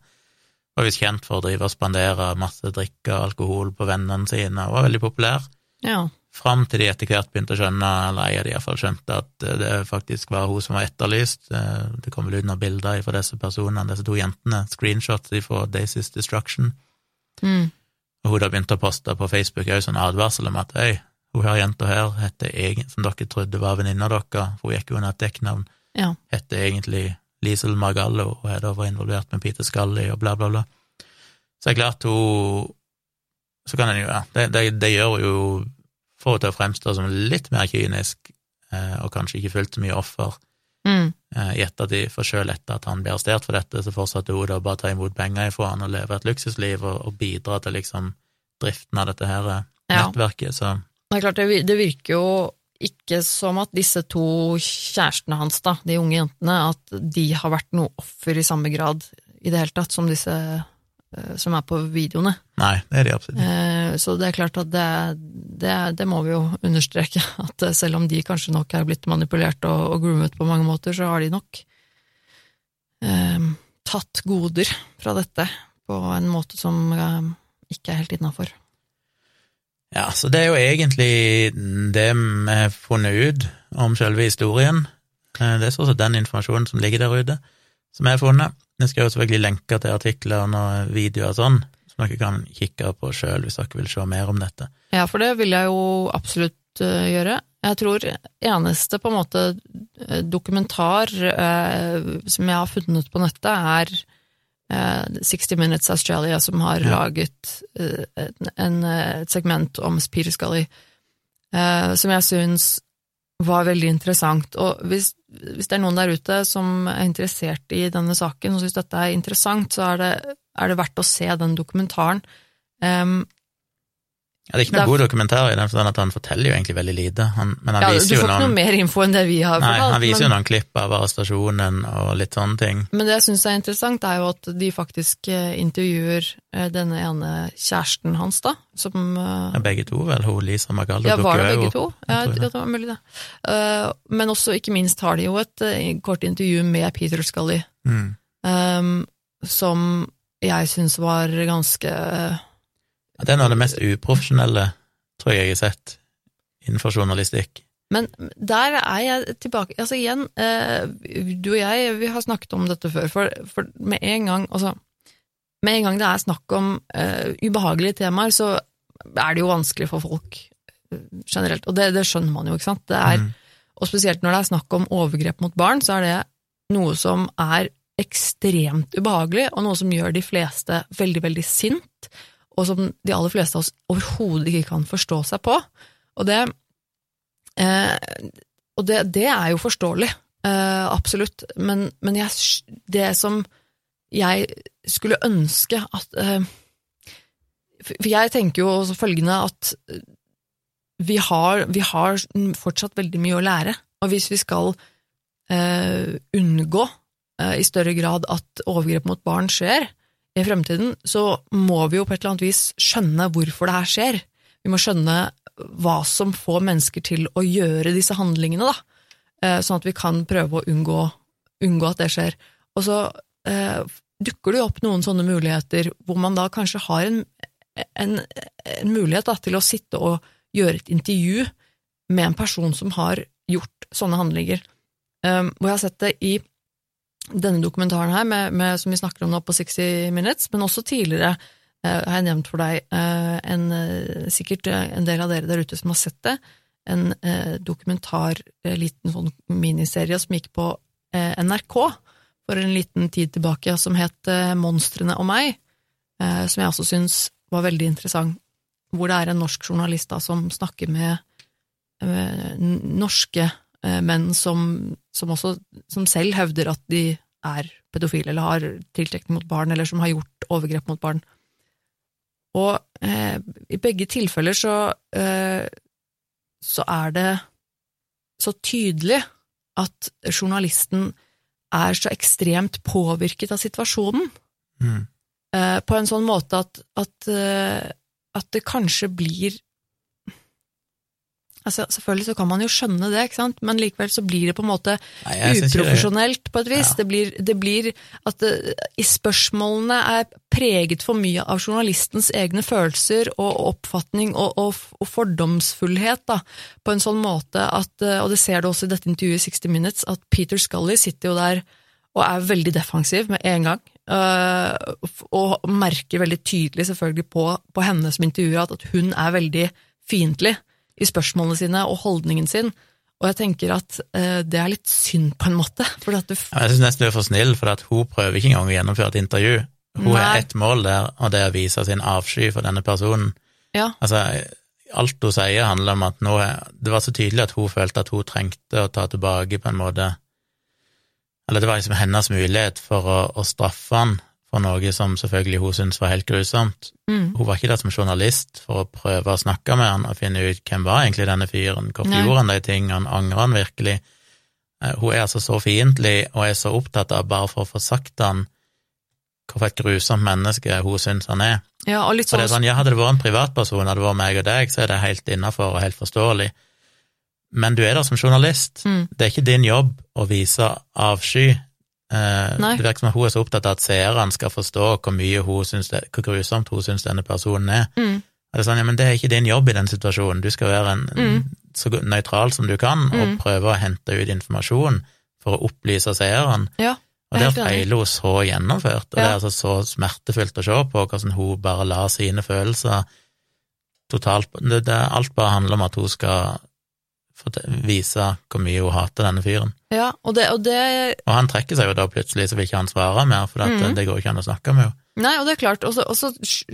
var visst kjent for å drive og spandere masse drikke og alkohol på vennene sine, og var veldig populær. Ja. Fram til de etter hvert begynte å skjønne, eller jeg hadde iallfall skjønte, at det faktisk var hun som var etterlyst. Eh, det kom vel ut noen bilder fra disse personene, disse to jentene, screenshots fra Daisy's Destruction. Mm. Og hun da begynte å poste på Facebook òg sånn advarsel om at hei, hun her jenta her heter egen, som dere trodde var venninna deres, for hun gikk jo under et dekknavn, Ja. heter egentlig Liesel Margallo og er da var involvert med Peter Scully og bla, bla, bla. Så det er klart hun Så kan en jo, ja, det, det, det gjør jo henne til å fremstå som litt mer kynisk, eh, og kanskje ikke fullt så mye offer Mm. eh, i ettertid, for sjøl etter at han ble arrestert for dette, så fortsatte hun da bare å ta imot penger ifra han og leve et luksusliv og, og bidra til liksom driften av dette her eh, nettverket, så Det er klart, det virker jo ikke som at disse to kjærestene hans, da, de unge jentene, at de har vært noe offer i samme grad i det hele tatt som disse som er på videoene. nei, det er de absolutt ikke. Eh, Så det er klart at det, det, det må vi jo understreke, at eh, selv om de kanskje nok er blitt manipulert og, og groomet på mange måter, så har de nok eh, tatt goder fra dette på en måte som eh, ikke er helt innafor. Ja, så det er jo egentlig det vi har funnet ut om selve historien. Eh, Det er sånn den informasjonen som ligger der ute, som jeg har funnet. Jeg skal jo selvfølgelig lenke til artikler og videoer og sånn, som dere kan kikke på sjøl hvis dere vil se mer om dette. Ja, for det vil jeg jo absolutt eh, gjøre. Jeg tror eneste på en måte eh, dokumentar eh, som jeg har funnet på nettet, er eh, 60 Minutes Australia, som har Ja. laget eh, en, en, eh, et segment om Peter Scully, eh, som jeg syns var veldig interessant. Og hvis, hvis det er noen der ute som er interessert i denne saken, og syns dette er interessant, så er det, er det verdt å se den dokumentaren. Um, Ja, det er ikke noe Det god dokumentar i den forstand at han forteller jo egentlig veldig lite, han, men han ja, du får ikke noe mer info enn det vi har Nei, han viser men, jo noen klipp av arrestasjonen og litt sånne ting. men det jeg syns er interessant, er jo at de faktisk eh, intervjuer eh, denne ene kjæresten hans, da, som eh, Ja, begge to, vel. Hun Lisa Magallo Ja, var det dukker jo begge opp. to? Ja, det, det. det var mulig, det. Men også, ikke minst, har de jo et kort intervju med Peter Scully, Mm. eh, som jeg syns var ganske Ja, Det er noe av det mest uprofesjonelle, tror jeg jeg har sett innenfor journalistikk. Men der er jeg tilbake Altså igjen, eh, du og jeg, vi har snakket om dette før, for, for med en gang Altså, med en gang det er snakk om uh, ubehagelige temaer, så er det jo vanskelig for folk eh, generelt. Og det, det skjønner man jo, ikke sant. Det er, Mm. Og spesielt når det er snakk om overgrep mot barn, så er det noe som er ekstremt ubehagelig, og noe som gjør de fleste veldig, veldig sint, og som de aller fleste av oss overhodet ikke kan forstå seg på. Og det Eh, og det, det er jo forståelig, eh, absolutt, men, men jeg, det som jeg skulle ønske at eh, For jeg tenker jo også følgende at vi har, vi har fortsatt veldig mye å lære, og hvis vi skal eh, unngå eh, i større grad at overgrep mot barn skjer i fremtiden, så må vi jo på et eller annet vis skjønne hvorfor det her skjer. Vi må skjønne hva som får mennesker til å gjøre disse handlingene, da. Eh, sånn at vi kan prøve å unngå, unngå at det skjer. Og så eh, dukker det jo opp noen sånne muligheter hvor man da kanskje har en, en, en mulighet da, til å sitte og gjøre et intervju med en person som har gjort sånne handlinger. Um, hvor jeg har sett det i denne dokumentaren her, med, med, som vi snakker om nå på 60 Minutes, men også tidligere eh, har jeg nevnt for deg eh, en, eh, sikkert en del av dere der ute som har sett det, en dokumentar, eh, liten sånn miniserie som gikk på NRK for en liten tid tilbake, som het Monstrene og meg, som jeg også syns var veldig interessant, hvor det er en norsk journalist da, som snakker med norske eh, menn som, som også som selv hevder at de er pedofile eller har tiltrekning mot barn, eller som har gjort overgrep mot barn. Og eh, i begge tilfeller så, eh, så er det så tydelig at journalisten er så ekstremt påvirket av situasjonen, Mm. eh, på en sånn måte at, at, eh, at det kanskje blir Altså, selvfølgelig så kan man jo skjønne det, ikke sant? men likevel så blir det på en måte Nei, uprofesjonelt på et vis. Ja. Det, blir, det blir at det, i spørsmålene er preget for mye av journalistens egne følelser og oppfatning og, og, og fordomsfullhet, da, på en sånn måte at, eh, og det ser du også i dette intervjuet i 60 Minutes, at Peter Scully sitter jo der og er veldig defensiv med en gang, øh, og merker veldig tydelig selvfølgelig på, på henne som intervjuer at, at hun er veldig fiendtlig i spørsmålene sine og holdningen sin. Og jeg tenker at eh, det er litt synd på en måte, for at du Ja, Jeg syns nesten du er for snill, for at hun prøver ikke engang å gjennomføre et intervju. Hun Nei. har ett mål der, og det er å vise sin avsky for denne personen. Ja, Altså, alt hun sier handler om at nå er, Det var så tydelig at hun følte at hun trengte å ta tilbake på en måte Eller det var liksom hennes mulighet for å, å straffe han for noe som selvfølgelig hun syntes var helt grusomt. mm, Hun var ikke der som journalist for å prøve å snakke med han og finne ut hvem var egentlig denne fyren, hvorfor Nei. gjorde han de tingene, angrer han virkelig? Eh, Hun er altså så fiendtlig og er så opptatt av bare for å få sagt han hvorfor et grusomt menneske hun syns han er. ja og litt For det sånn, er sånn, ja, Hadde det vært en privatperson, hadde det vært meg og deg, så er det helt innafor og helt forståelig. Men du er der som journalist. Mm. Det er ikke din jobb å vise avsky. Eh, Nei. det virker som at hun er så opptatt av at seerne skal forstå hvor mye hun synes det, hvor grusomt hun syns denne personen er. mm, Er det sånn, ja, men det er ikke din jobb i den situasjonen. Du skal være en, Mm. så nøytral som du kan, og Mm. prøve å hente ut informasjon for å opplyse seerne. ja, Og der feiler hun så gjennomført, og det er altså så smertefullt å se på hvordan hun bare lar sine følelser totalt det, det, Alt bare handler om at hun skal forte- vise hvor mye hun hater denne fyren. ja, og det, og det Og han trekker seg jo da plutselig, så vil ikke han svare mer, for at, Mhm. det går ikke an å snakke med henne. Nei, og det er klart, og så,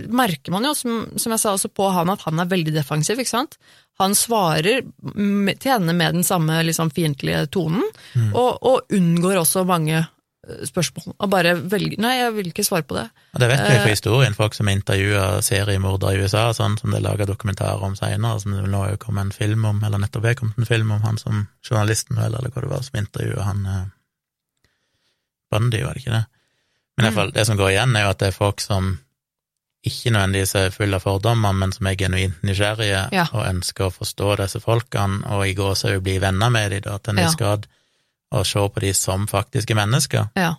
merker man jo, som, som jeg sa også på han, at han er veldig defensiv, ikke sant? Han svarer med, til henne med den samme liksom fiendtlige tonen, og, og unngår også mange spørsmål, og bare velge nei, jeg vil ikke svare på det. Og det vet vi Eh. fra historien, folk som intervjua seriemordere i USA, sånn som det er laga dokumentarer om seinere, som det nå kommet en film om, eller nettopp er kommet en film om han som journalisten, eller, eller hva det var, som intervjua han eh, Bundy, var det ikke det? Men i fall, det som går igjen, er jo at det er folk som ikke nødvendigvis er full av fordommer, men som er genuint nysgjerrige Ja. og ønsker å forstå disse folkene, og i gåsehud bli venner med dem, da, til en Ja. grad, og se på de som faktiske mennesker Ja,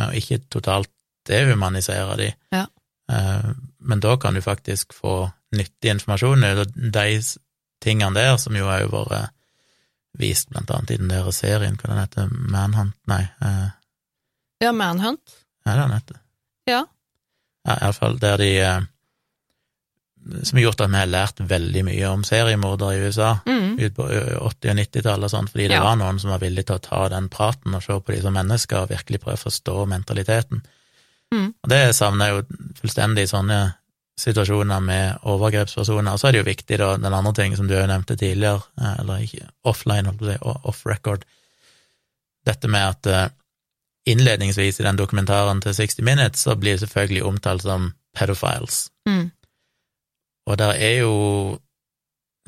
og ikke totalt dehumanisere de. Ja. Eh, Men da kan du faktisk få nyttig informasjon ut av de tingene der, som jo har vært vist blant annet i den der serien, hva den heter, Manhunt, nei, eh, ja Manhunt. er det den heter? Ja. Ja, iallfall der de eh, Som har gjort at vi har lært veldig mye om seriemordere i USA Mm. ut på 80- og 90-tallet, og sånn, fordi det Ja. var noen som var villige til å ta den praten og se på de som mennesker og virkelig prøve å forstå mentaliteten. Mm. Og det savner jeg jo fullstendig i sånne situasjoner med overgrepspersoner. Og så er det jo viktig, da, den andre ting som du jo nevnte tidligere, eller ikke offline, off record, dette med at innledningsvis i den dokumentaren til 60 Minutes så blir det selvfølgelig omtalt som pedophiles. Mm. Og der er jo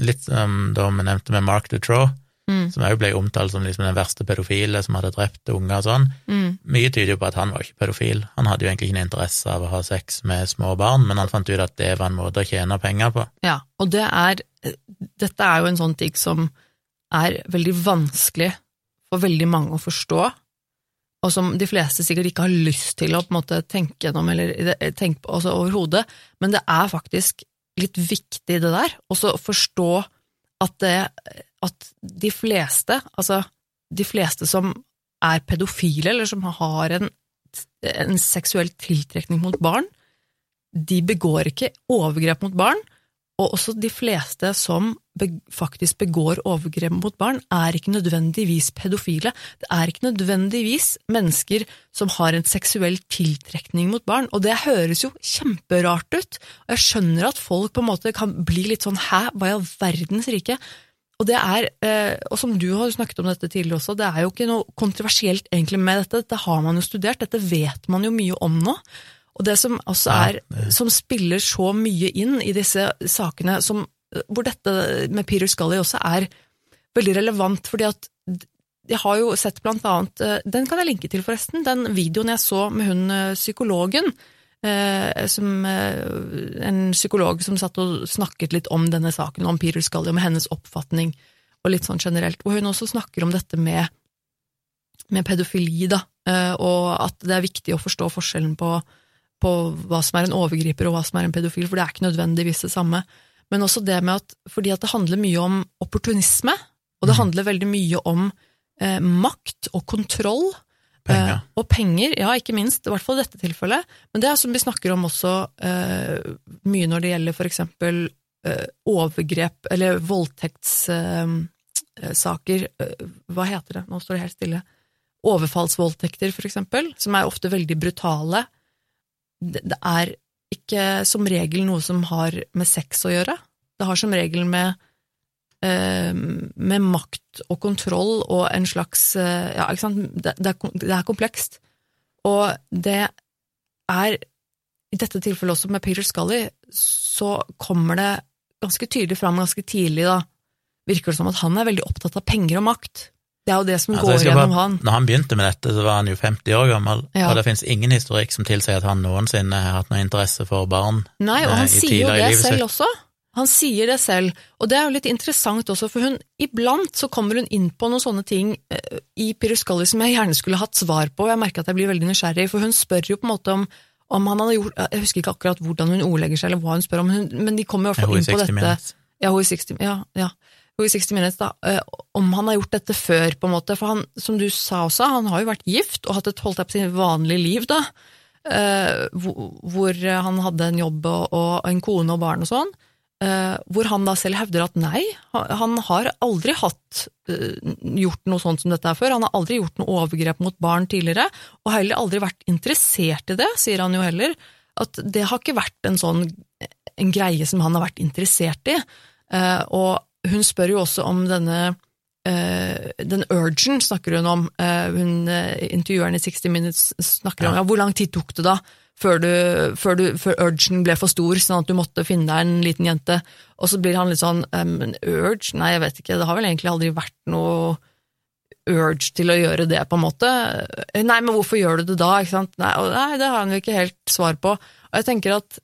litt som da vi nevnte med Mark Dutroux, Mm. som òg ble omtalt som liksom den verste pedofile som hadde drept unger og sånn. Mm. Mye tyder jo på at han var ikke pedofil. Han hadde jo egentlig ikke noe interesse av å ha sex med små barn, men han fant ut at det var en måte å tjene penger på. Ja, og det er Dette er jo en sånn ting som er veldig vanskelig for veldig mange å forstå, og som de fleste sikkert ikke har lyst til å på en måte tenke gjennom eller tenke på overhodet, men det er faktisk litt viktig det der, også å forstå at, det, at de fleste, altså de fleste som er pedofile, eller som har en, en seksuell tiltrekning mot barn, de begår ikke overgrep mot barn, og også de fleste som faktisk begår overgrep mot barn, er ikke nødvendigvis pedofile. Det er ikke nødvendigvis mennesker som har en seksuell tiltrekning mot barn, og det høres jo kjemperart ut. Og jeg skjønner at folk på en måte kan bli litt sånn hæ, hva i all verdens rike? Og det er, eh, og som du har snakket om dette tidligere også, det er jo ikke noe kontroversielt egentlig med dette, dette har man jo studert, dette vet man jo mye om nå. Og det som også er, som spiller så mye inn i disse sakene, som, hvor dette med Peter Scully også er veldig relevant, fordi at jeg har jo sett blant annet, eh, den kan jeg linke til forresten, den videoen jeg så med hun eh, psykologen, eh, som en psykolog som satt og snakket litt om denne saken, om Peter Scully, om hennes oppfatning, og litt sånn generelt, hvor hun også snakker om dette med, med pedofili, da, og at det er viktig å forstå forskjellen på, på hva som er en overgriper og hva som er en pedofil, for det er ikke nødvendigvis det samme. Men også det med at fordi at det handler mye om opportunisme, og det Mhm. handler veldig mye om eh, makt og kontroll. Penger. Eh, og penger, ja, ikke minst, i hvert fall i dette tilfellet. Men det er som vi snakker om også eh, mye når det gjelder for eksempel eh, overgrep, eller voldtektssaker eh, eh, Hva heter det? Nå står det helt stille. Overfallsvoldtekter, for eksempel, som er ofte veldig brutale. Det, er ikke som regel noe som har med sex å gjøre. Det har som regel med eh, med makt og kontroll og en slags eh, Ja, ikke sant, det, det, er, det er komplekst. Og det er I dette tilfellet også med Peter Scully, så kommer det ganske tydelig fram ganske tidlig, da, virker det som at han er veldig opptatt av penger og makt. Det er jo det som Altså, går gjennom bare- han. Når han begynte med dette, så var han jo 50 år gammel, Ja. og det finnes ingen historikk som tilsier at han noensinne har hatt noe interesse for barn. Nei, og eh, han eh, sier jo det selv sitt. også. Han sier det selv, og det er jo litt interessant også, for hun, iblant så kommer hun inn på noen sånne ting eh, i Piruskalli som jeg gjerne skulle hatt svar på, og jeg merker at jeg blir veldig nysgjerrig, for hun spør jo på en måte om, om han hadde gjort, jeg husker ikke akkurat hvordan hun ordlegger seg, eller hva hun spør om, men de kommer i hvert Er fall inn på dette. Minutes? Ja, hun i 60, ja, ja. I 60 Minutes, da. eh, Om han har gjort dette før, på en måte. For han, som du sa også, han har jo vært gift og hatt et holdt opp på å si, vanlig liv, da. eh, hvor, han hadde en jobb og, en kone og barn og sånn. eh, hvor han da selv hevder at nei, han, har aldri hatt gjort noe sånt som dette her før. Han har aldri gjort noe overgrep mot barn tidligere, og heller aldri vært interessert i det, sier han jo heller. At det har ikke vært en sånn en greie som han har vært interessert i. Og hun spør jo også om denne eh, Den urgen snakker hun om. Eh, hun eh, Intervjueren i 60 Minutes snakker om Ja. ja, hvor lang tid tok det da før, du, før, du, før urgen ble for stor, sånn at du måtte finne deg en liten jente. Og så blir han litt sånn um, urge? Nei, jeg vet ikke, det har vel egentlig aldri vært noe urge til å gjøre det, på en måte. Nei, men hvorfor gjør du det da? Ikke sant? Nei, og nei det har han jo ikke helt svar på. Og jeg tenker at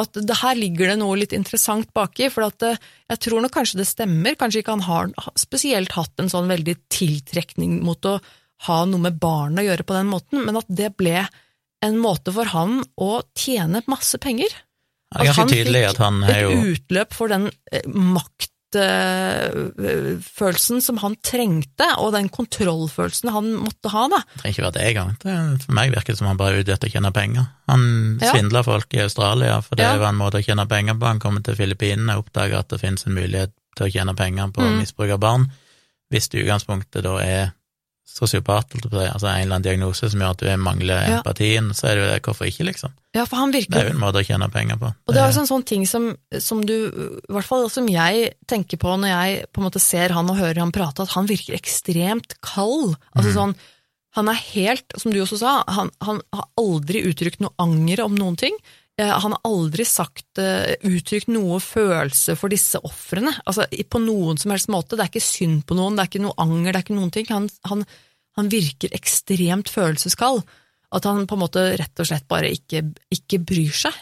at det her ligger det noe litt interessant baki, for at eh, jeg tror nok kanskje det stemmer, kanskje ikke han har spesielt hatt en sånn veldig tiltrekning mot å ha noe med barn å gjøre på den måten, men at det ble en måte for han å tjene masse penger. Det er han fikk at han er Et utløp for den eh, maktfølelsen som han trengte, og den kontrollfølelsen han måtte ha, da. Det trenger ikke være det engang. For meg virker det som han bare er ute etter å tjene penger. Han Ja. svindla folk i Australia, for det Ja. var en måte å tjene penger på. Han kommer til Filippinene og oppdager at det finnes en mulighet til å tjene penger på Mm. misbruk av barn. Hvis det i utgangspunktet da er sosiopat, altså en eller annen diagnose som gjør at du mangler Ja. empatien, så er det jo det, hvorfor ikke, liksom? Ja, for han Det er jo en måte å tjene penger på. Og det er jo en sånn ting som, som du, i hvert fall som jeg tenker på når jeg på en måte ser han og hører han prate, at han virker ekstremt kald. Altså sånn, han er helt, som du også sa, han, han har aldri uttrykt noe anger om noen ting. Eh, Han har aldri sagt, eh, uttrykt noe følelse for disse ofrene. Altså, på noen som helst måte. Det er ikke synd på noen, det er ikke noe anger, det er ikke noen ting. Han, han, han virker ekstremt følelseskald. At han på en måte rett og slett bare ikke, ikke bryr seg.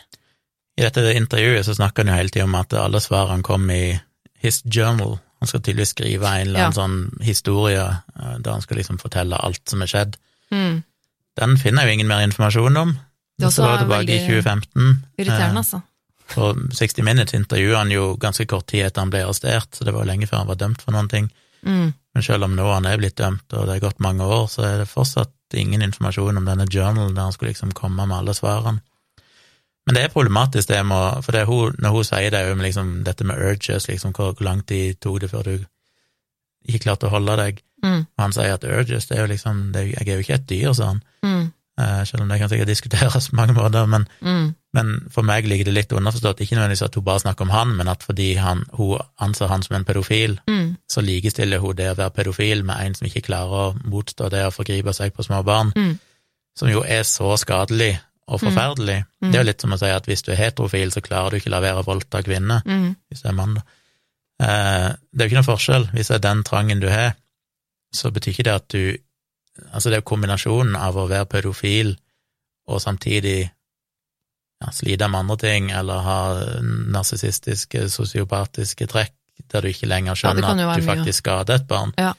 I dette intervjuet så snakker han jo hele tiden om at alle svarene kom i his journal. Han skal tydeligvis skrive en eller annen sånn historie eh, der han skal liksom fortelle alt som er skjedd. Mm. Den finner jeg jo ingen mer informasjon om. Det så var tilbake i 2015. Irriterende, Eh, altså. På 60 Minutes intervjuet han jo ganske kort tid etter han ble arrestert, så det var jo lenge før han var dømt for noen ting. Mm. Men selv om nå han er blitt dømt, og det er gått mange år, så er det fortsatt ingen informasjon om denne journalen der han skulle liksom komme med alle svarene. Men det er problematisk, det med For det hun, når hun sier det om liksom dette med urges, liksom hvor, hvor lang tid tok det før du ikke klarte å holde deg? Mm. Og han sier at urges, det er jo liksom det, Jeg er jo ikke et dyr, sa han. Mm. Eh, selv om det kan sikkert diskuteres på mange måter, men, Mm. men for meg ligger det litt underforstått. Ikke nødvendigvis at hun bare snakker om han, men at fordi han, hun anser han som en pedofil, Mm. så likestiller hun det å være pedofil med en som ikke klarer å motstå det å forgripe seg på små barn, Mm. som jo er så skadelig og forferdelig. Mm. Det er jo litt som å si at hvis du er heterofil, så klarer du ikke la være å voldta kvinner, Mm. hvis du er mann, da. Eh, det er jo ikke noen forskjell. Hvis det er den trangen du har, så betyr ikke det at du Altså, det er kombinasjonen av å være pedofil og samtidig ja, slite med andre ting, eller ha narsissistiske, sosiopatiske trekk, der du ikke lenger skjønner ja, at du mye. faktisk skader et barn. Ja.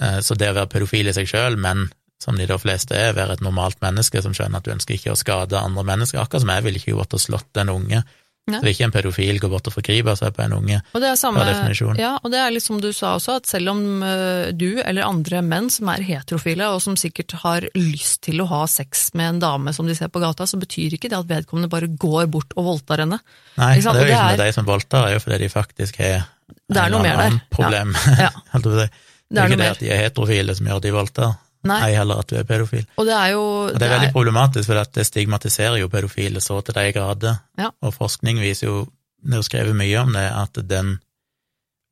Eh, Så det å være pedofil i seg sjøl, men som de da fleste er, være et normalt menneske som skjønner at du ønsker ikke å skade andre mennesker, akkurat som jeg ville ikke gått og slått en unge. Nei. Så ikke en pedofil går bort og forgripe seg på en unge. Og det er samme, Ja, og det er litt som du sa også, at selv om eh, du eller andre menn som er heterofile, og som sikkert har lyst til å ha sex med en dame som de ser på gata, så betyr ikke det at vedkommende bare går bort og voldtar henne. Nei, det er jo ikke det er- de som voldtar, er jo fordi de faktisk har Det er noe eller mer der. problem. Ja. Ja. det er. Det er ikke det at de er heterofile som gjør at de voldtar, Nei, ei heller at du er pedofil. og det er jo Og det er veldig problematisk, for det stigmatiserer jo pedofile så til de grader. Ja. Og forskning viser jo, det er jo skrevet mye om det, at den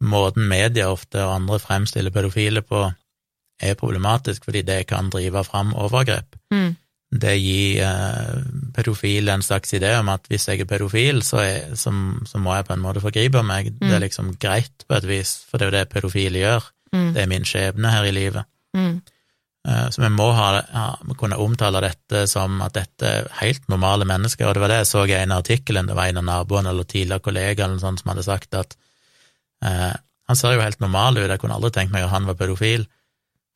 måten media ofte og andre fremstiller pedofile på, er problematisk, fordi det kan drive fram overgrep. Mm. Det gir eh, pedofile en slags idé om at hvis jeg er pedofil, så, er, så, så må jeg på en måte forgripe meg. Det er liksom greit på et vis, for det er jo det pedofile gjør. Mm. Det er min skjebne her i livet. Mm. Eh, Så vi må ha, ja, kunne omtale dette som at dette er helt normale mennesker, og det var det jeg så i en av artikkelen, det var en av naboene eller tidligere kollegaer eller sånt som hadde sagt at eh, han ser jo helt normal ut, jeg kunne aldri tenkt meg at han var pedofil.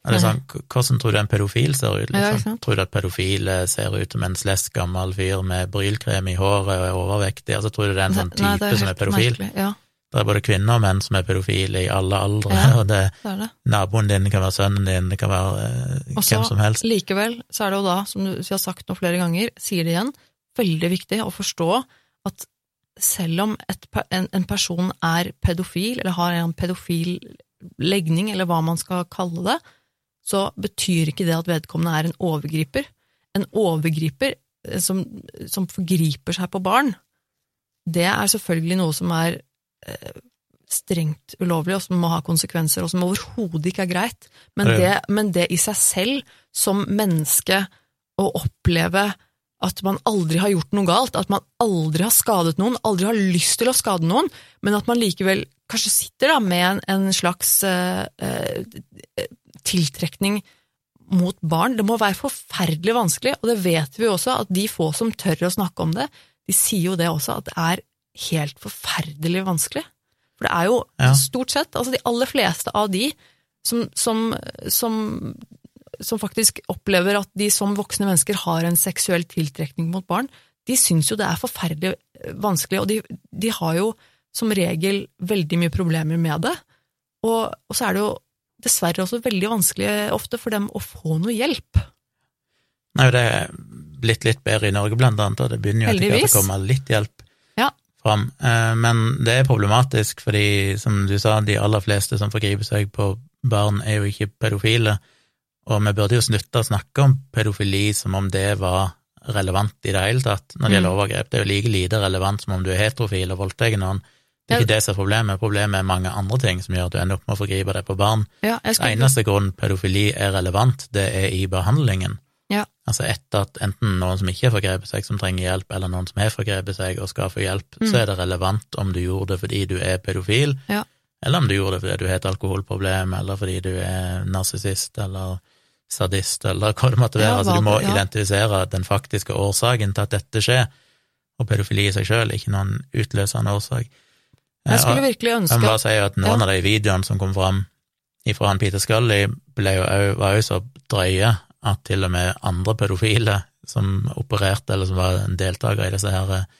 Og det er sånn, Hvordan tror du en pedofil ser ut? Liksom? Ja, tror du at pedofile ser ut som en slesk gammel fyr med brylkrem i håret og er overvektig, Altså, tror du det er en sånn type Nei, som er pedofil? merkelig. Ja, Det er både kvinner og menn som er pedofile i alle aldre, Ja. og det, det det. naboen din kan være sønnen din, det kan være eh, Også, hvem som helst. Likevel så er det jo da, som du vi har sagt nå flere ganger, sier det igjen, veldig viktig å forstå at selv om et, en, en person er pedofil, eller har en pedofil legning, eller hva man skal kalle det, så betyr ikke det at vedkommende er en overgriper. En overgriper eh, som, som forgriper seg på barn, det er selvfølgelig noe som er strengt ulovlig, og som må ha konsekvenser, og som overhodet ikke er greit. Men Det men det i seg selv, som menneske, å oppleve at man aldri har gjort noe galt, at man aldri har skadet noen, aldri har lyst til å skade noen, men at man likevel kanskje sitter da med en, en slags eh, tiltrekning mot barn. Det må være forferdelig vanskelig, og det vet vi jo også, at de få som tør å snakke om det, de sier jo det også, at det er helt forferdelig vanskelig. For det er jo Ja. stort sett, altså de aller fleste av de som, som, som, som faktisk opplever at de som voksne mennesker har en seksuell tiltrekning mot barn, de syns jo det er forferdelig vanskelig, og de, de har jo som regel veldig mye problemer med det. Og, og så er det jo dessverre også veldig vanskelig ofte for dem å få noe hjelp. Nei, det er blitt litt bedre i Norge, blant annet, og det begynner jo etter hvert å komme litt hjelp Ja. Fram. Eh, Men det er problematisk, fordi, som du sa, de aller fleste som forgriper seg på barn, er jo ikke pedofile, og vi burde jo slutte å snakke om pedofili som om det var relevant i det hele tatt når det gjelder Mm. overgrep. Det er jo like lite relevant som om du er heterofil og voldtar noen. Det er ikke det som er problemet. Problemet er mange andre ting som gjør at du ender opp med å forgripe deg på barn. Ja, skulle, Eneste grunn pedofili er relevant, det er i behandlingen. Altså etter at enten noen som ikke har forgrepet seg, som trenger hjelp, eller noen som har forgrepet seg og skal få hjelp, Mm. så er det relevant om du gjorde det fordi du er pedofil, Ja. eller om du gjorde det fordi du har et alkoholproblem, eller fordi du er narsissist, eller sadist, eller hva det måtte være. Ja, altså du må ja. identifisere den faktiske årsaken til at dette skjer, og pedofili i seg sjøl er ikke noen utløsende årsak. jeg Eh, skulle og- virkelig jeg ønske må bare si at noen av de videoene som kom fram ifra han Peter Scully, ble jo, var jo så drøye at til og med andre pedofile som opererte, eller som var en deltaker i disse her eh,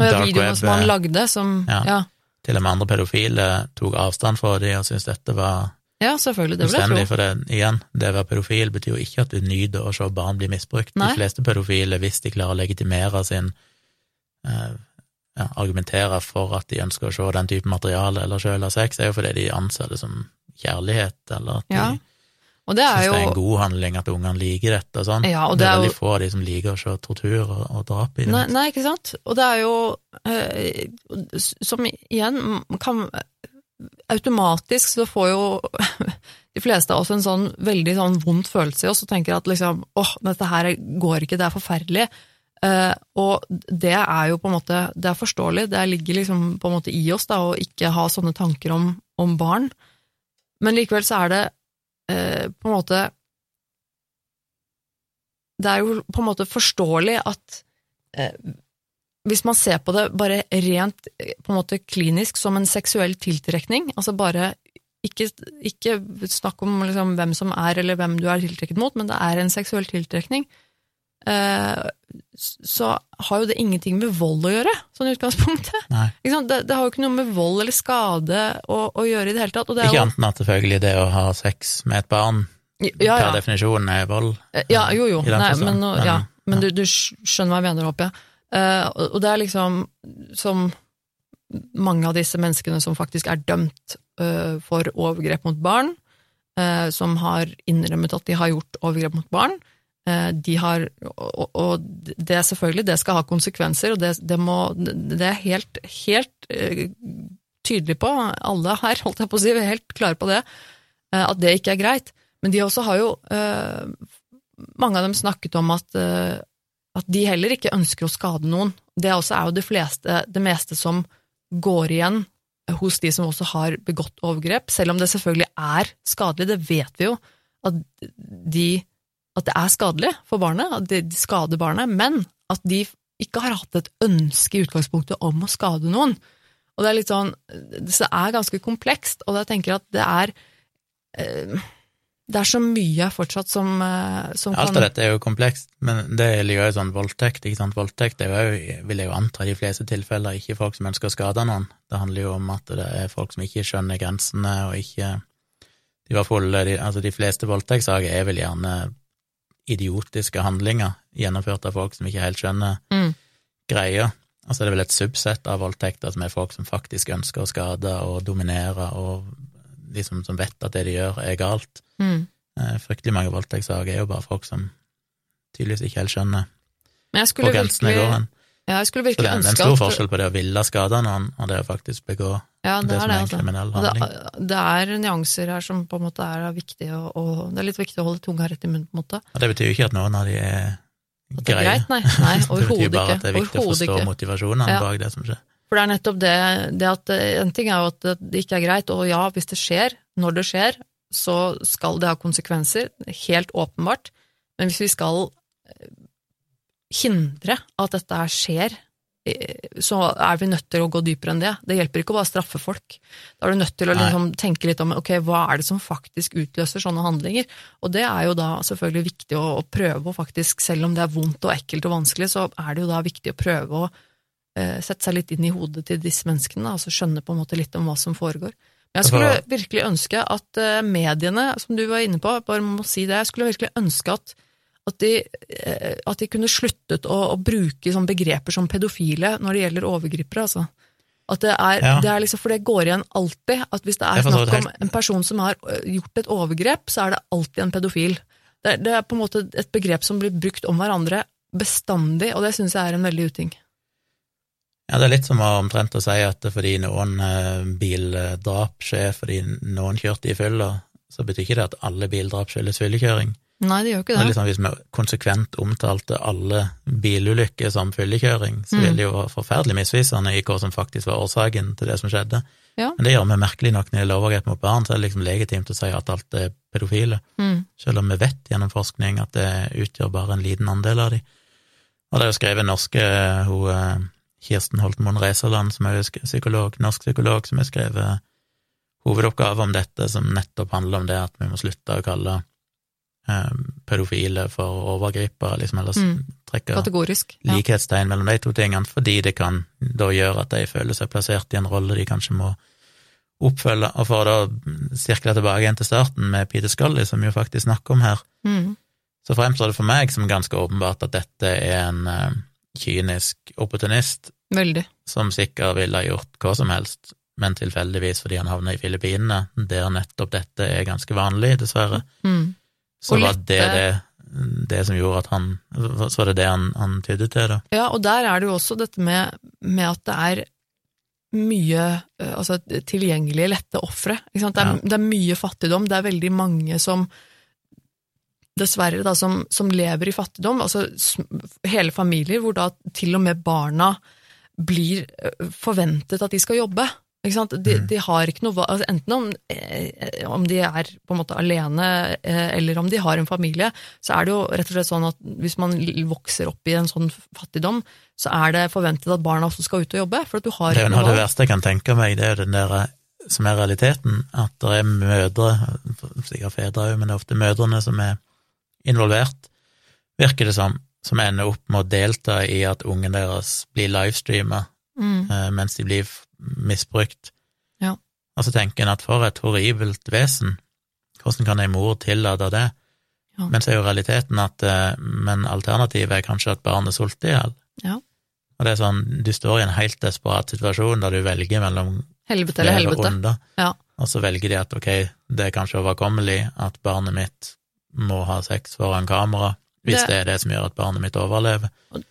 Og ja, videoene som han eh, lagde, som Ja. ja. til og med andre pedofile tok avstand fra de og syntes dette var ja, selvfølgelig, det tro. for det, igjen, det å være pedofil betyr jo ikke at du nyter å se barn bli misbrukt. Nei. De fleste pedofile, hvis de klarer å legitimere sin eh, ja, argumentere for at de ønsker å se den type materiale eller sjøl ha sex, er jo fordi de anser det som kjærlighet, eller at de Og det er syns det er en god handling at ungene liker dette og sånn. Ja, og det det er veldig jo- få av de som liker å se tortur og, og drap i det. Nei, nei, ikke sant? Og det er jo eh, Som igjen kan Automatisk så får jo de fleste av oss en sånn veldig sånn vondt følelse i oss og tenker at liksom åh, dette her går ikke, det er forferdelig. Uh, og det er jo på en måte Det er forståelig, det ligger liksom på en måte i oss da, å ikke ha sånne tanker om, om barn. Men likevel så er det eh, på en måte Det er jo på en måte forståelig at eh, hvis man ser på det bare rent eh, på en måte klinisk som en seksuell tiltrekning, altså bare ikke, ikke snakk om liksom hvem som er eller hvem du er tiltrekket mot, men det er en seksuell tiltrekning, så har jo det ingenting med vold å gjøre, sånn i utgangspunktet. Det, det har jo ikke noe med vold eller skade å, å gjøre i det hele tatt. Det Ikke annet enn at selvfølgelig det å ha sex med et barn ja, per definisjon er vold. Ja, jo, jo. Nei, men, nå- ja, men du, du skjønner hva jeg mener, håper jeg. Uh, og det er liksom som mange av disse menneskene som faktisk er dømt uh, for overgrep mot barn, uh, som har innrømmet at de har gjort overgrep mot barn. Eh, de har, og, og det selvfølgelig, det skal ha konsekvenser, og det, det, må, det er helt, helt eh, tydelig på, alle her, holdt jeg på å si, vi er helt klare på det, eh, at det ikke er greit. Men de også har jo, mange av dem snakket om at, at de heller ikke ønsker å skade noen. Det også er jo det, fleste, det meste som går igjen hos de som også har begått overgrep, selv om det selvfølgelig er skadelig, det vet vi jo, at, de, at det er skadelig for barnet, at de, de skader barnet, men at de ikke har hatt et ønske i utgangspunktet om å skade noen. Og det er litt sånn, det er ganske komplekst, og jeg tenker at det er eh, det er så mye fortsatt som, eh, som Alt kan av dette er jo komplekst, men det ligger jo sånn voldtekt, ikke sant. Voldtekt er jo, vil jeg jo anta, de fleste tilfeller ikke folk som ønsker å skade noen. Det handler jo om at det er folk som ikke skjønner grensene, og ikke De var fulle de, Altså, de fleste voldtektssaker er vel gjerne idiotiske handlinger gjennomført av folk som ikke helt skjønner Mm. greia. Altså, det er vel et subsett av voldtekter som er folk som faktisk ønsker å skade og dominere, og de som, som vet at det de gjør, er galt. mm. Eh, Fryktelig mange voldtektssaker er jo bare folk som tydeligvis ikke helt skjønner hvor grensene virkelig, går hen. Ja, jeg skulle virkelig er en, det er en stor at forskjell på det å ville skade noen, og det å faktisk begå ja, det, det, er som er en altså. kriminell handling. det, det er nyanser her som på en måte er viktig og, og det er litt viktig å holde tunga rett i munnen, på en måte. Og det betyr jo ikke at noen av de er At det er greit? Nei, nei det betyr overhodet bare at det er viktig å forstå ikke. motivasjonene Ja. bak det som skjer. For det er nettopp det, det at eh, En ting er jo at det ikke er greit, og ja, hvis det skjer, når det skjer, så skal det ha konsekvenser, helt åpenbart. Men hvis vi skal hindre at dette her skjer, eh, så er vi nødt til å gå dypere enn det. Det hjelper ikke å bare straffe folk. Da er du nødt til å liksom tenke litt om ok, hva er det som faktisk utløser sånne handlinger. Og det er jo da selvfølgelig viktig å, å prøve å faktisk, selv om det er vondt og ekkelt og vanskelig, så er det jo da viktig å prøve å eh, sette seg litt inn i hodet til disse menneskene, altså skjønne på en måte litt om hva som foregår. Men jeg skulle virkelig ønske at eh, mediene, som du var inne på, bare må si det, jeg skulle virkelig ønske at, at, de, eh, at de kunne sluttet å, å bruke sånne begreper som pedofile når det gjelder overgripere, altså. At det er, Ja. det er liksom, for det går igjen alltid, at hvis det er snakk om om en person som har gjort et overgrep, så er det alltid en pedofil. Det, er- det er på en måte et begrep som blir brukt om hverandre bestandig, og det syns jeg er en veldig uting. Ja, det er litt som omtrent å si at fordi noen eh, bildrap skjer fordi noen kjørte i fylla, så betyr ikke det at alle bildrap skyldes fyllekjøring. Nei, det gjør ikke Det liksom, hvis vi konsekvent omtalte alle bilulykker som fyllekjøring, så Mm. ville det jo være forferdelig misvisende i hva som faktisk var årsaken til det som skjedde. Ja. Men det gjør vi merkelig nok når det gjelder overgrep mot barn, så er det liksom legitimt å si at alt er pedofile, Mm. selv om vi vet gjennom forskning at det utgjør bare en liten andel av de. Og det er jo skrevet norske hun, eh, Kirsten Holtmoen Reserland, som er psykolog, norsk psykolog, som har skrevet hovedoppgave om dette, som nettopp handler om det at vi må slutte å kalle pedofile for overgripere, liksom, eller Mm. trekke Kategorisk. Ja. likhetstegn mellom de to tingene, fordi det kan da gjøre at de føler seg plassert i en rolle de kanskje må oppfølge. Og for å da sirkle tilbake igjen til starten med Peter Scully, som vi jo faktisk snakker om her, Mm. så fremstår det for meg som ganske åpenbart at dette er en uh, kynisk opportunist Veldig. som sikkert ville ha gjort hva som helst, men tilfeldigvis fordi han havna i Filippinene, der nettopp dette er ganske vanlig, dessverre, Mm. Så Og var lette- det det, det som gjorde at han Så var det det han, han tydde til, da. Ja, og der er det jo også dette med, med at det er mye eh, altså, tilgjengelige, lette ofre. Det, Ja. det er mye fattigdom, det er veldig mange som dessverre da, som, som lever i fattigdom, altså hele familier hvor da til og med barna blir eh, forventet at de skal jobbe. Ikke? De, Mm. de har ikke noe valg, altså Enten om, eh, om de er på en måte alene, eh, eller om de har en familie, så er det jo rett og slett sånn at hvis man vokser opp i en sånn fattigdom, så er det forventet at barna også skal ut og jobbe, for at du har Det er ikke noe av det verste jeg kan tenke meg, det er jo den der eh, som er realiteten, at det er mødre, sikkert fedre òg, men det er ofte mødrene som er involvert, virker det som, som ender opp med å delta i at ungen deres blir livestreama Mm. eh, mens de blir misbrukt. Ja. Og så tenker en at for et horribelt vesen, hvordan kan ei mor tillate det? Ja. Men så er jo realiteten at eh, Men alternativet er kanskje at barnet sulter i hjel. Ja. Og det er sånn, du står i en helt desperat situasjon der du velger mellom Helvete eller helvete. Ja. og så velger de at ok, det er kanskje overkommelig at barnet mitt må ha sex foran kamera, hvis Det- det, er det som gjør at barnet mitt overlever. Og-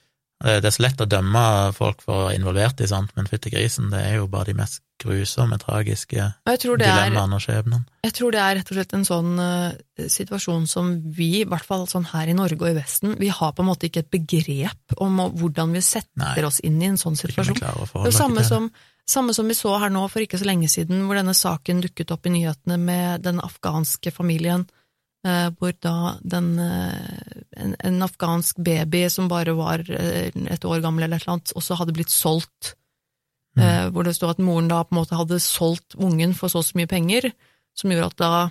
Det det er så lett å dømme folk for å være involvert i sånt, men fytti grisen, det er jo bare de mest grusomme, tragiske dilemmaene og skjebnene. Jeg tror det er rett og slett en sånn uh, situasjon som vi, i hvert fall sånn her i Norge og i Vesten, vi har på en måte ikke et begrep om hvordan vi setter Nei. oss inn i en sånn situasjon. Det er jo samme som, samme som vi så her nå for ikke så lenge siden, hvor denne saken dukket opp i nyhetene med den afghanske familien, uh, hvor da den, eh, en, en afghansk baby som bare var eh, et år gammel eller et eller annet, også hadde blitt solgt Mm. eh, hvor det stod at moren da på en måte hadde solgt ungen for så og så mye penger, som gjorde at da,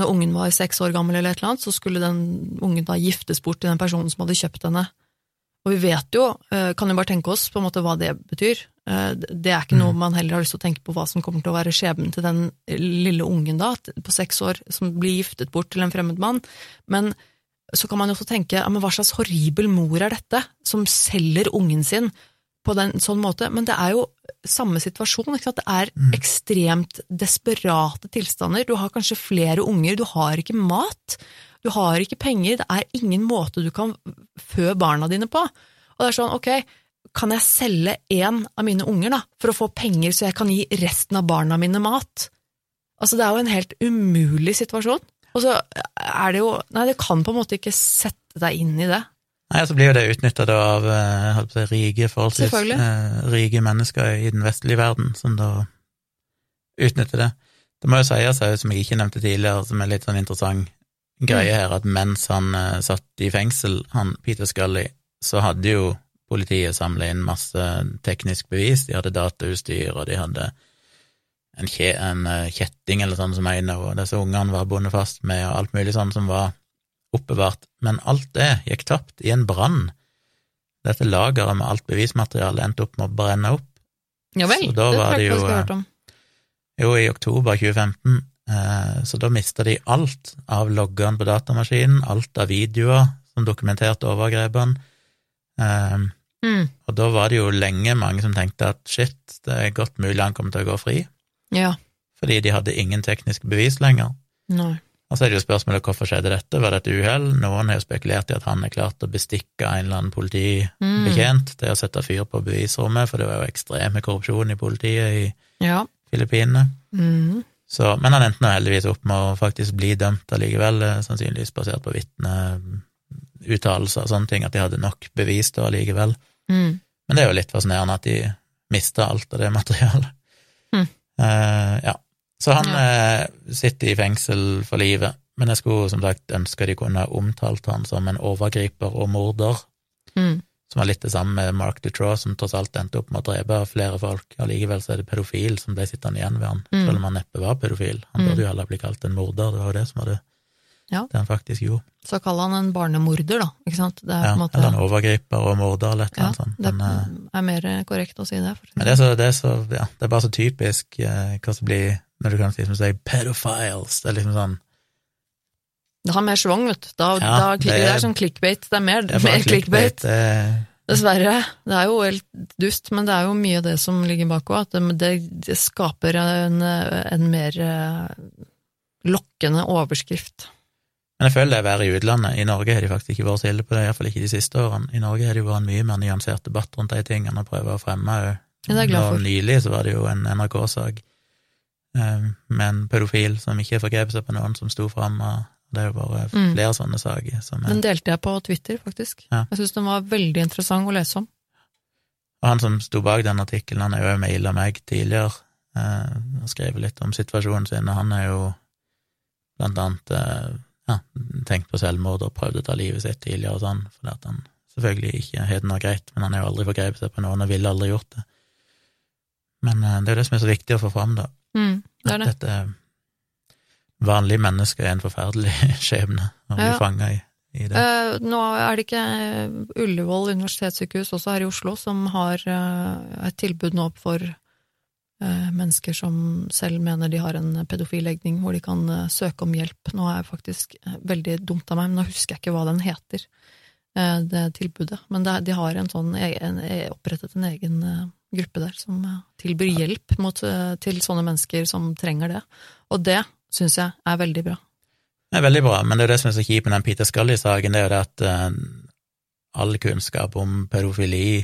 når ungen var seks år gammel eller et eller annet, så skulle den ungen da giftes bort til den personen som hadde kjøpt henne. Og vi vet jo, eh, kan jo bare tenke oss på en måte hva det betyr. Eh, Det er ikke noe Mm. man heller har lyst til å tenke på hva som kommer til å være skjebnen til den lille ungen da, på seks år, som blir giftet bort til en fremmed mann. Men så kan man jo også tenke, ja, men hva slags horribel mor er dette, som selger ungen sin på den sånn måte? Men det er jo samme situasjon, ikke sant? Det er Mm. ekstremt desperate tilstander. Du har kanskje flere unger, du har ikke mat, du har ikke penger, det er ingen måte du kan fø barna dine på. Og det er sånn, ok, kan jeg selge én av mine unger da, for å få penger så jeg kan gi resten av barna mine mat? Altså, det er jo en helt umulig situasjon. Og så er det jo Nei, du kan på en måte ikke sette deg inn i det. Nei, så blir jo det utnytta av eh, si, rike, forholdsvis eh, rike mennesker i den vestlige verden, som da utnytter det. Det må jo sies, òg, som jeg ikke nevnte tidligere, som er litt sånn interessant greie her, at mens han eh, satt i fengsel, han Peter Scully, så hadde jo politiet samla inn masse teknisk bevis. De hadde datautstyr, og de hadde en, kje, en eh, kjetting eller sånn som en og disse ungene var bundet fast med, og alt mulig sånn som var oppbevart. Men alt det gikk tapt i en brann. Dette lageret med alt bevismateriale endte opp med å brenne opp. Ja vel, Så da det var det jo, hørt om. Jo, i oktober 2015, eh, så da mista de alt av loggene på datamaskinen, alt av videoer som dokumenterte overgrepene. Um, Mm. og da var det jo lenge mange som tenkte at shit, det er godt mulig han kommer til å gå fri, Ja. fordi de hadde ingen teknisk bevis lenger. Nei. Og så er det jo spørsmålet hvorfor skjedde dette, var det et uhell? Noen har jo spekulert i at han er klart å bestikke en eller annen politibetjent til å sette fyr på bevisrommet, for det var jo ekstreme korrupsjon i politiet i Ja. Filippinene. Mm. Så, men han endte nå heldigvis opp med å faktisk bli dømt allikevel, eh, sannsynligvis basert på vitneuttalelser og sånne ting, at de hadde nok bevis da allikevel. Mm. Men det er jo litt fascinerende at de mista alt av det materialet. Eh, ja. Så han eh, sitter i fengsel for livet, men jeg skulle som sagt ønske de kunne omtalt han som en overgriper og morder, Mm. som var litt det samme med Mark Dutroux, som tross alt endte opp med å drepe flere folk. Allikevel så er det pedofil som ble sittende igjen ved han, Mm. selv om han neppe var pedofil. Han Mm. burde jo heller bli kalt en morder, det var jo det som var det, Ja. det han faktisk gjorde. Så kaller han en barnemorder, da. Ikke sant? Det er Ja, på en måte eller en overgriper og morder, eller et eller annet sånt. det Men, eh, er mer korrekt å si det. Men det er, så, det, er så, ja, det er bare så typisk eh, hva som blir når du kan si som sier pedophiles. Det er liksom sånn Det har mer svang, vet du. Da, Ja, da, det det, er- er, sånn clickbait. Det er mer, Det er mer clickbait. Det er, Dessverre. Det er jo helt dust, men det er jo mye av det som ligger bak òg. At det, det, det skaper en, en mer eh, lokkende overskrift. Men jeg føler det er verre i utlandet. I Norge har de faktisk ikke vært så ille på det, iallfall ikke de siste årene. I Norge har det jo vært en mye mer nyansert debatt rundt de tingene og prøver å fremme òg. Nylig så var det jo en NRK-sak eh, med en pedofil som ikke forgrep seg på noen, som sto fram. Det er jo bare Mm. flere sånne saker som er Den delte jeg på Twitter, faktisk. Ja. Jeg syns den var veldig interessant å lese om. Og han som sto bak den artikkelen, han har jo maila meg tidligere eh, og skrevet litt om situasjonen sin, og han er jo blant annet eh, ja, tenkt på selvmord og prøvd å ta livet sitt tidligere og sånn, fordi at han selvfølgelig ikke har det noe greit, men han har jo aldri forgrepet seg på noen og ville aldri gjort det. Men eh, det er jo det som er så viktig å få fram, da. Mm, det det. At dette vanlige mennesker er en forferdelig skjebne å bli Ja. fanga i, i det. Uh, nå er det ikke eh, Ullevål universitetssykehus også her i Oslo som har uh, et tilbud nå for eh, mennesker som selv mener de har en pedofil legning, hvor de kan eh, søke om hjelp. Nå er jeg faktisk eh, veldig dumt av meg, men nå husker jeg ikke hva den heter, eh, det tilbudet. Men de har en sånn en, opprettet en egen eh, gruppe der som eh, tilbyr hjelp mot, eh, til sånne mennesker som trenger det. Og det syns jeg er veldig bra. Det er veldig bra, men det er det som er så kjipt med den Peter Scully-saken, det er jo det at eh, all kunnskap om pedofili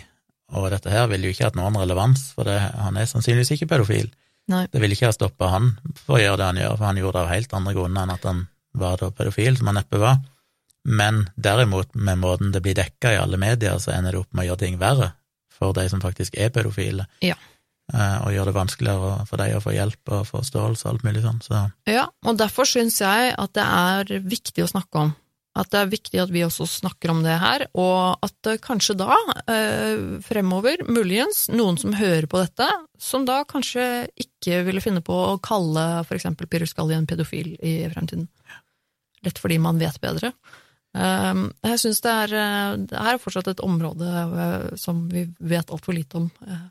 og dette her vil jo ikke hatt noen relevans, for det, han er sannsynligvis ikke pedofil. Nei. Det vil ikke ha stoppa han for å gjøre det han gjør, for han gjorde det av helt andre grunner enn at han var da pedofil, som han neppe var. Men derimot, med måten det blir dekka i alle medier, så ender det opp med å gjøre ting verre for de som faktisk er pedofile, Ja. Eh, og gjøre det vanskeligere for dem å få hjelp og forståelse og alt mulig sånn, så Ja, og derfor syns jeg at det er viktig å snakke om. At det er viktig at vi også snakker om det her, og at kanskje da, eh, fremover, muligens, noen som hører på dette, som da kanskje ikke ville finne på å kalle for eksempel Pirus Galli en pedofil i fremtiden. Lett fordi man vet bedre. Um, jeg syns det er eh, Det er fortsatt et område eh, som vi vet altfor lite om. Eh,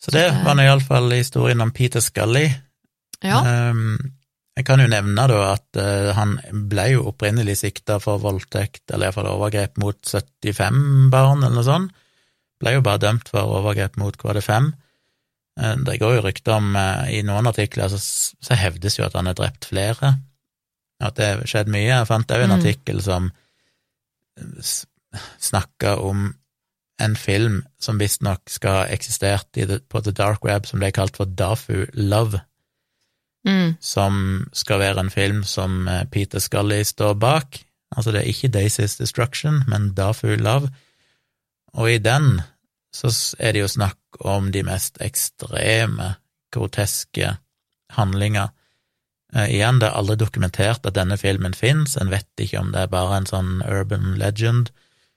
Så det var nå iallfall historien om Peter Scully. Ja, Um, jeg kan jo nevne da at eh, han ble jo opprinnelig sikta for voldtekt, eller iallfall overgrep mot 75 barn, eller noe sånt. Ble jo bare dømt for overgrep mot KD5. Eh, det går jo rykter om, eh, i noen artikler så, så hevdes jo at han har drept flere, at det har skjedd mye. Jeg fant òg en Mm. artikkel som snakka om en film som visstnok skal ha eksistert på The Dark Web, som ble kalt for Dafu Love mm, som skal være en film som eh, Peter Scully står bak. Altså, det er ikke Daisy's Destruction, men Da Dafu Love. Og i den så er det jo snakk om de mest ekstreme, groteske handlinger. Eh, igjen, det er aldri dokumentert at denne filmen fins, en vet ikke om det er bare en sånn urban legend,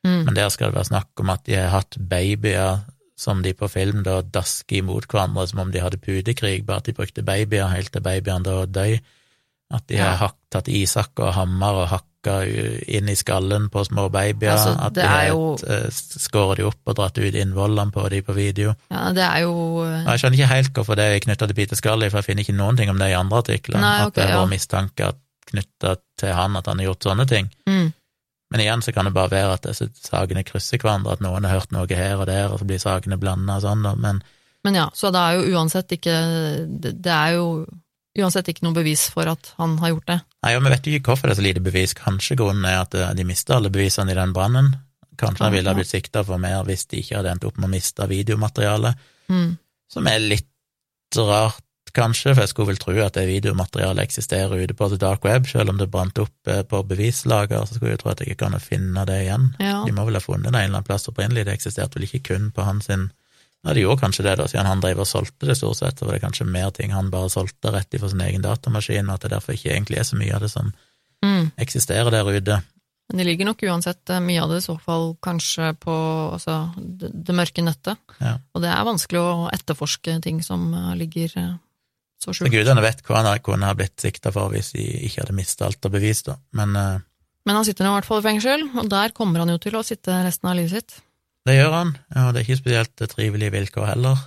mm. men der skal det være snakk om at de har hatt babyer som de på film da dasker imot hverandre som om de hadde pudekrig, bare at de brukte babyer helt til babyene da døy. At de Ja. har tatt isak og hammer og hakka inn i skallen på små babyer. Altså, at de har jo- eh, skåret de opp og dratt ut innvollene på de på video. ja, det er jo Og jeg skjønner ikke helt hvorfor det er knytta til Peter Scully, for jeg finner ikke noen ting om det i andre artikler. Nei, at ok, det er ja. vår mistanke knytta til han at han har gjort sånne ting. mm. Men igjen så kan det bare være at disse sakene krysser hverandre, at noen har hørt noe her og der, og så blir sakene blanda og sånn. Men Men ja, så det er jo uansett ikke Det det er jo uansett ikke noe bevis for at han har gjort det. nei, og vi vet jo ikke hvorfor det er så lite bevis. Kanskje grunnen er at eh, de mista alle bevisene i den brannen. Kanskje han ville ha blitt sikta for mer hvis de ikke hadde endt opp med å miste videomaterialet, Mm. som er litt rart, kanskje, for jeg skulle vel tro at det videomaterialet eksisterer ute på The Dark Web, selv om det brant opp eh, på bevislager, så skulle jeg tro at jeg ikke kan finne det igjen. Ja. De må vel ha funnet det en eller annen plass opprinnelig, det eksisterte vel ikke kun på hans sin Ja, de gjorde kanskje det, da, siden han drev og solgte det stort sett, så var det kanskje mer ting han bare solgte rett ifra sin egen datamaskin, og at det derfor ikke egentlig er så mye av det som Mm. eksisterer der ute. Men det ligger nok uansett eh, mye av det i så fall kanskje på altså, det, det mørke nettet. Ja. Og det er vanskelig å etterforske ting som eh, ligger eh, så Så gudene vet hva han kunne ha blitt sikta for hvis de ikke hadde mista alt av bevis, da. Men eh, Men han sitter nå i hvert fall i fengsel, og der kommer han jo til å sitte resten av livet sitt. det gjør han, og det er ikke spesielt trivelige vilkår heller,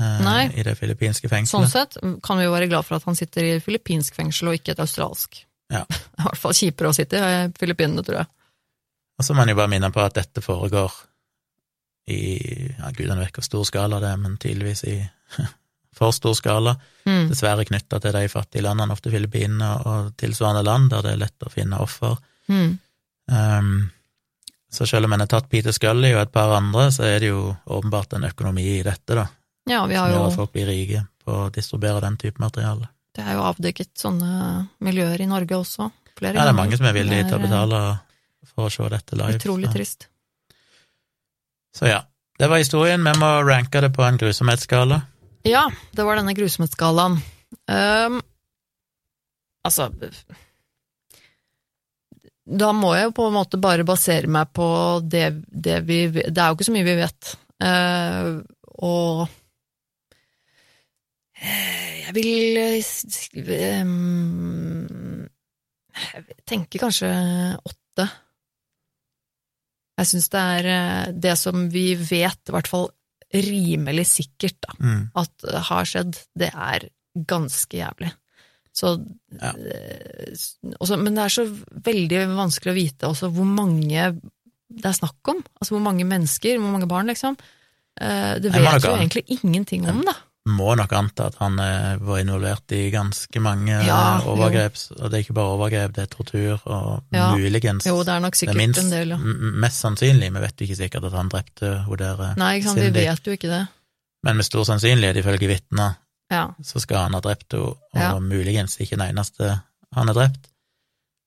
eh, Nei. i det filippinske fengselet. Sånn sett kan vi jo være glad for at han sitter i filippinsk fengsel og ikke et australsk. Ja. I hvert fall kjipere å sitte i Filippinene, tror jeg. Og så må man jo bare minne på at dette foregår i ja, gudene vet hvor stor skala det er, men tydeligvis i for stor skala. Mm. Dessverre knytta til de fattige landene, ofte Filippinene og tilsvarende land, der det er lett å finne offer. Mm. Um, så selv om en har tatt Peter Scully og et par andre, så er det jo åpenbart en økonomi i dette, da, Ja, vi som har gjør jo at folk blir rike på å distribuere den type materiale. Det er jo avdekket sånne miljøer i Norge også. Flere Ja, det er mange som er villige til å er, betale for å se dette eh, live. Utrolig så. trist. Så ja, det var historien. Vi må ranke det på en grusomhetsskala. Ja, det var denne grusomhetsskalaen. Um, altså Da må jeg jo på en måte bare basere meg på det, det vi Det er jo ikke så mye vi vet. Uh, og eh, jeg vil um, Jeg kanskje åtte. Jeg syns det er eh, det som vi vet, i hvert fall rimelig sikkert, da, Mm. at har skjedd, det er ganske jævlig. Så, Ja. eh, også, men det er så veldig vanskelig å vite også hvor mange det er snakk om. Altså hvor mange mennesker, hvor mange barn, liksom. Eh, Det vet jo egentlig ingenting om, da. Må nok anta at han eh, var involvert i ganske mange Ja, eh, overgrep, og det er ikke bare overgrep, det er tortur, og Ja. muligens Jo, det er nok sikkert er minst, en del, ja. Mest sannsynlig, vi vet ikke sikkert at han drepte hun der eh, Nei, ikke sant, vi vet jo ikke det. men med stor sannsynlighet, ifølge vitner, Ja. så skal han ha drept henne, og Ja. muligens ikke den eneste han har drept.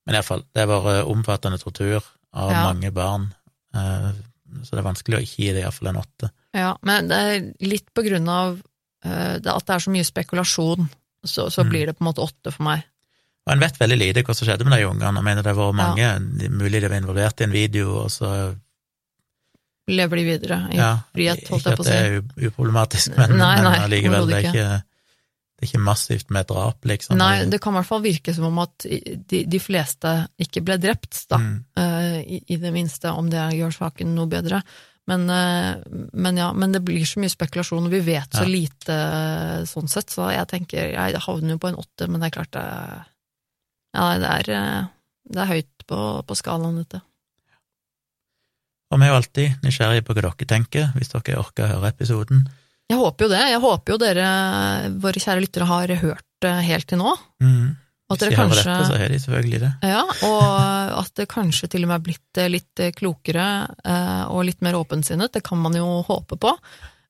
Men iallfall, det var vært omfattende tortur av Ja. mange barn, så det er vanskelig å ikke gi det iallfall en åtte. Ja, men det er litt på grunn av at det er så mye spekulasjon, så, så Mm. blir det på en måte åtte for meg. Og en vet veldig lite hva som skjedde med de ungene. Jeg mener det var mange, ja. mulig de var involvert i en video, og så Lever de videre i ja, frihet, holdt Ikke jeg på at det er uproblematisk, men, Nei, nei, men allikevel, det er ikke, det er ikke massivt med drap, liksom. Nei, det kan i hvert fall virke som om at de, de fleste ikke ble drept, da. Mm. eh, i, I det minste, om det gjør saken noe bedre. Men, eh, men ja, men det blir så mye spekulasjon, og vi vet så Ja. lite eh, sånn sett, så jeg tenker Jeg havner jo på en åtte, men det er klart det Ja, det er, eh, det er høyt på, på skalaen, dette. Og vi er jo alltid nysgjerrige på hva dere tenker, hvis dere orker å høre episoden. Jeg håper jo det. Jeg håper jo dere, våre kjære lyttere, har hørt helt til nå. Mm. At Hvis de kanskje dette, så har de selvfølgelig det. Ja, og at det kanskje til og med er blitt eh, litt klokere eh, og litt mer åpensinnet. Det kan man jo håpe på.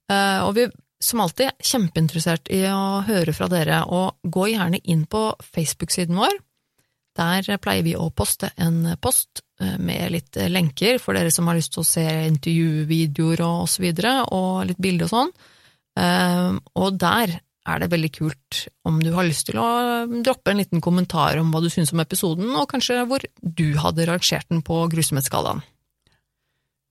Eh, Og vi, som alltid, er kjempeinteressert i å høre fra dere, og gå gjerne inn på Facebook-siden vår. Der pleier vi å poste en post eh, med litt lenker for dere som har lyst til å se intervjuvideoer og så videre, og litt bilder og sånn. Eh, Og der er det veldig kult om du har lyst til å droppe en liten kommentar om hva du syns om episoden, og kanskje hvor du hadde rangert den på grusomhetsskalaen.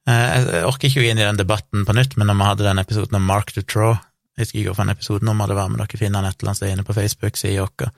Eh, Jeg orker ikke å gå inn i den debatten på nytt, men når vi hadde den episoden om Mark Dutroux, jeg husker ikke episoden, om det var, men dere finner den et eller annet sted inne på Facebook-sida vår,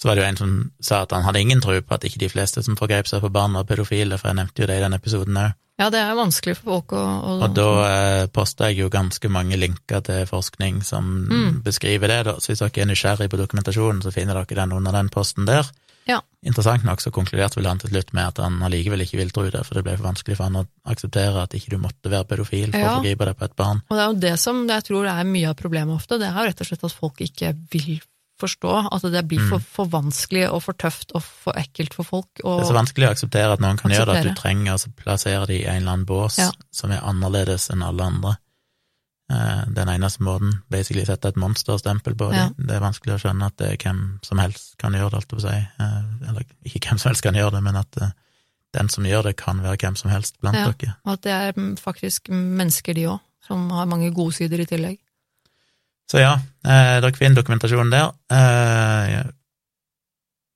så var det jo en som sa at han hadde ingen tro på at ikke de fleste som forgrep seg på barn var pedofile, for jeg nevnte jo det i den episoden òg. Ja, det er vanskelig for folk å, å Og da eh, posta jeg jo ganske mange linker til forskning som Mm. beskriver det, da. Så hvis dere er nysgjerrig på dokumentasjonen, så finner dere den under den posten der. Ja. Interessant nok så konkluderte vel han til slutt med at han allikevel ikke vil tro det, for det ble for vanskelig for han å akseptere at ikke du måtte være pedofil for Ja. å forgripe deg på et barn. Og det er jo det som jeg tror er mye av problemet ofte, det er jo rett og slett at folk ikke vil forstå, at det blir for, for vanskelig og for tøft og for ekkelt for folk. Og, Det er så vanskelig å akseptere at noen kan gjøre det, at du trenger å plassere det i en eller annen bås Ja. som er annerledes enn alle andre. Eh, Den eneste måten, basically sette et monsterstempel på det. Ja. Det er vanskelig å skjønne at det er hvem som helst kan gjøre det, holdt jeg på å si. Eh, Eller ikke hvem som helst kan gjøre det, men at eh, den som gjør det, kan være hvem som helst blant Ja. dere. og at det er mm, faktisk mennesker, de òg, som har mange gode sider i tillegg. Så ja, eh, dere finner dokumentasjonen der. Eh.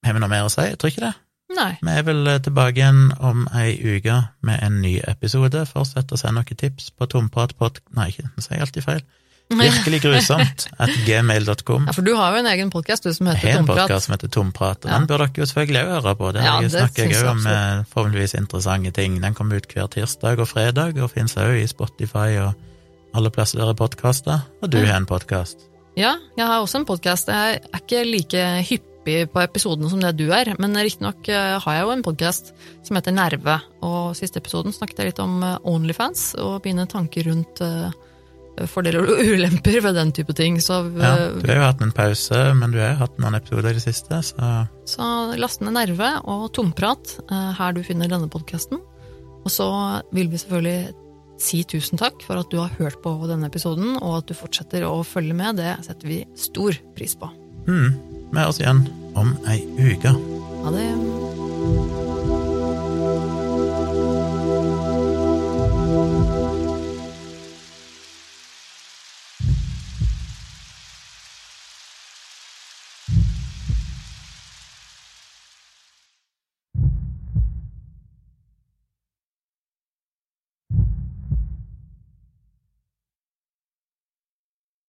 Har vi noe mer å si? Jeg tror ikke det. Nei. Vi er vel eh, tilbake igjen om ei uke med en ny episode. Fortsett å sende noen tips på tompratpod... Nei, ikke, nå sier jeg alltid feil. Virkelig grusomt at gmail.com. Ja, for du har jo en egen podkast som heter Tomprat. Jeg har en podkast som heter Tomprat, og Ja. den bør dere jo selvfølgelig òg høre på. Der Ja, jeg det snakker jeg òg om formeligvis forhåpentligvis interessante ting. Den kommer ut hver tirsdag og fredag, og finnes òg i Spotify og alle plasser der er podkaster. Og du har en podkast. Ja, jeg har også en podkast. Jeg er ikke like hyppig på episodene som det du er, men riktignok eh, har jeg jo en podkast som heter Nerve, og siste episoden snakket jeg litt om eh, Onlyfans og mine tanker rundt eh, fordeler og ulemper ved den type ting. Så, Ja, du har jo hatt en pause, men du har jo hatt noen episoder i det siste, så så last ned Nerve og Tomprat her du finner denne podkasten. Og så vil vi selvfølgelig si tusen takk for at du har hørt på denne episoden, og at du fortsetter å følge med. Det setter vi stor pris på. Mm. vi høres igjen om ei uke. Ha det.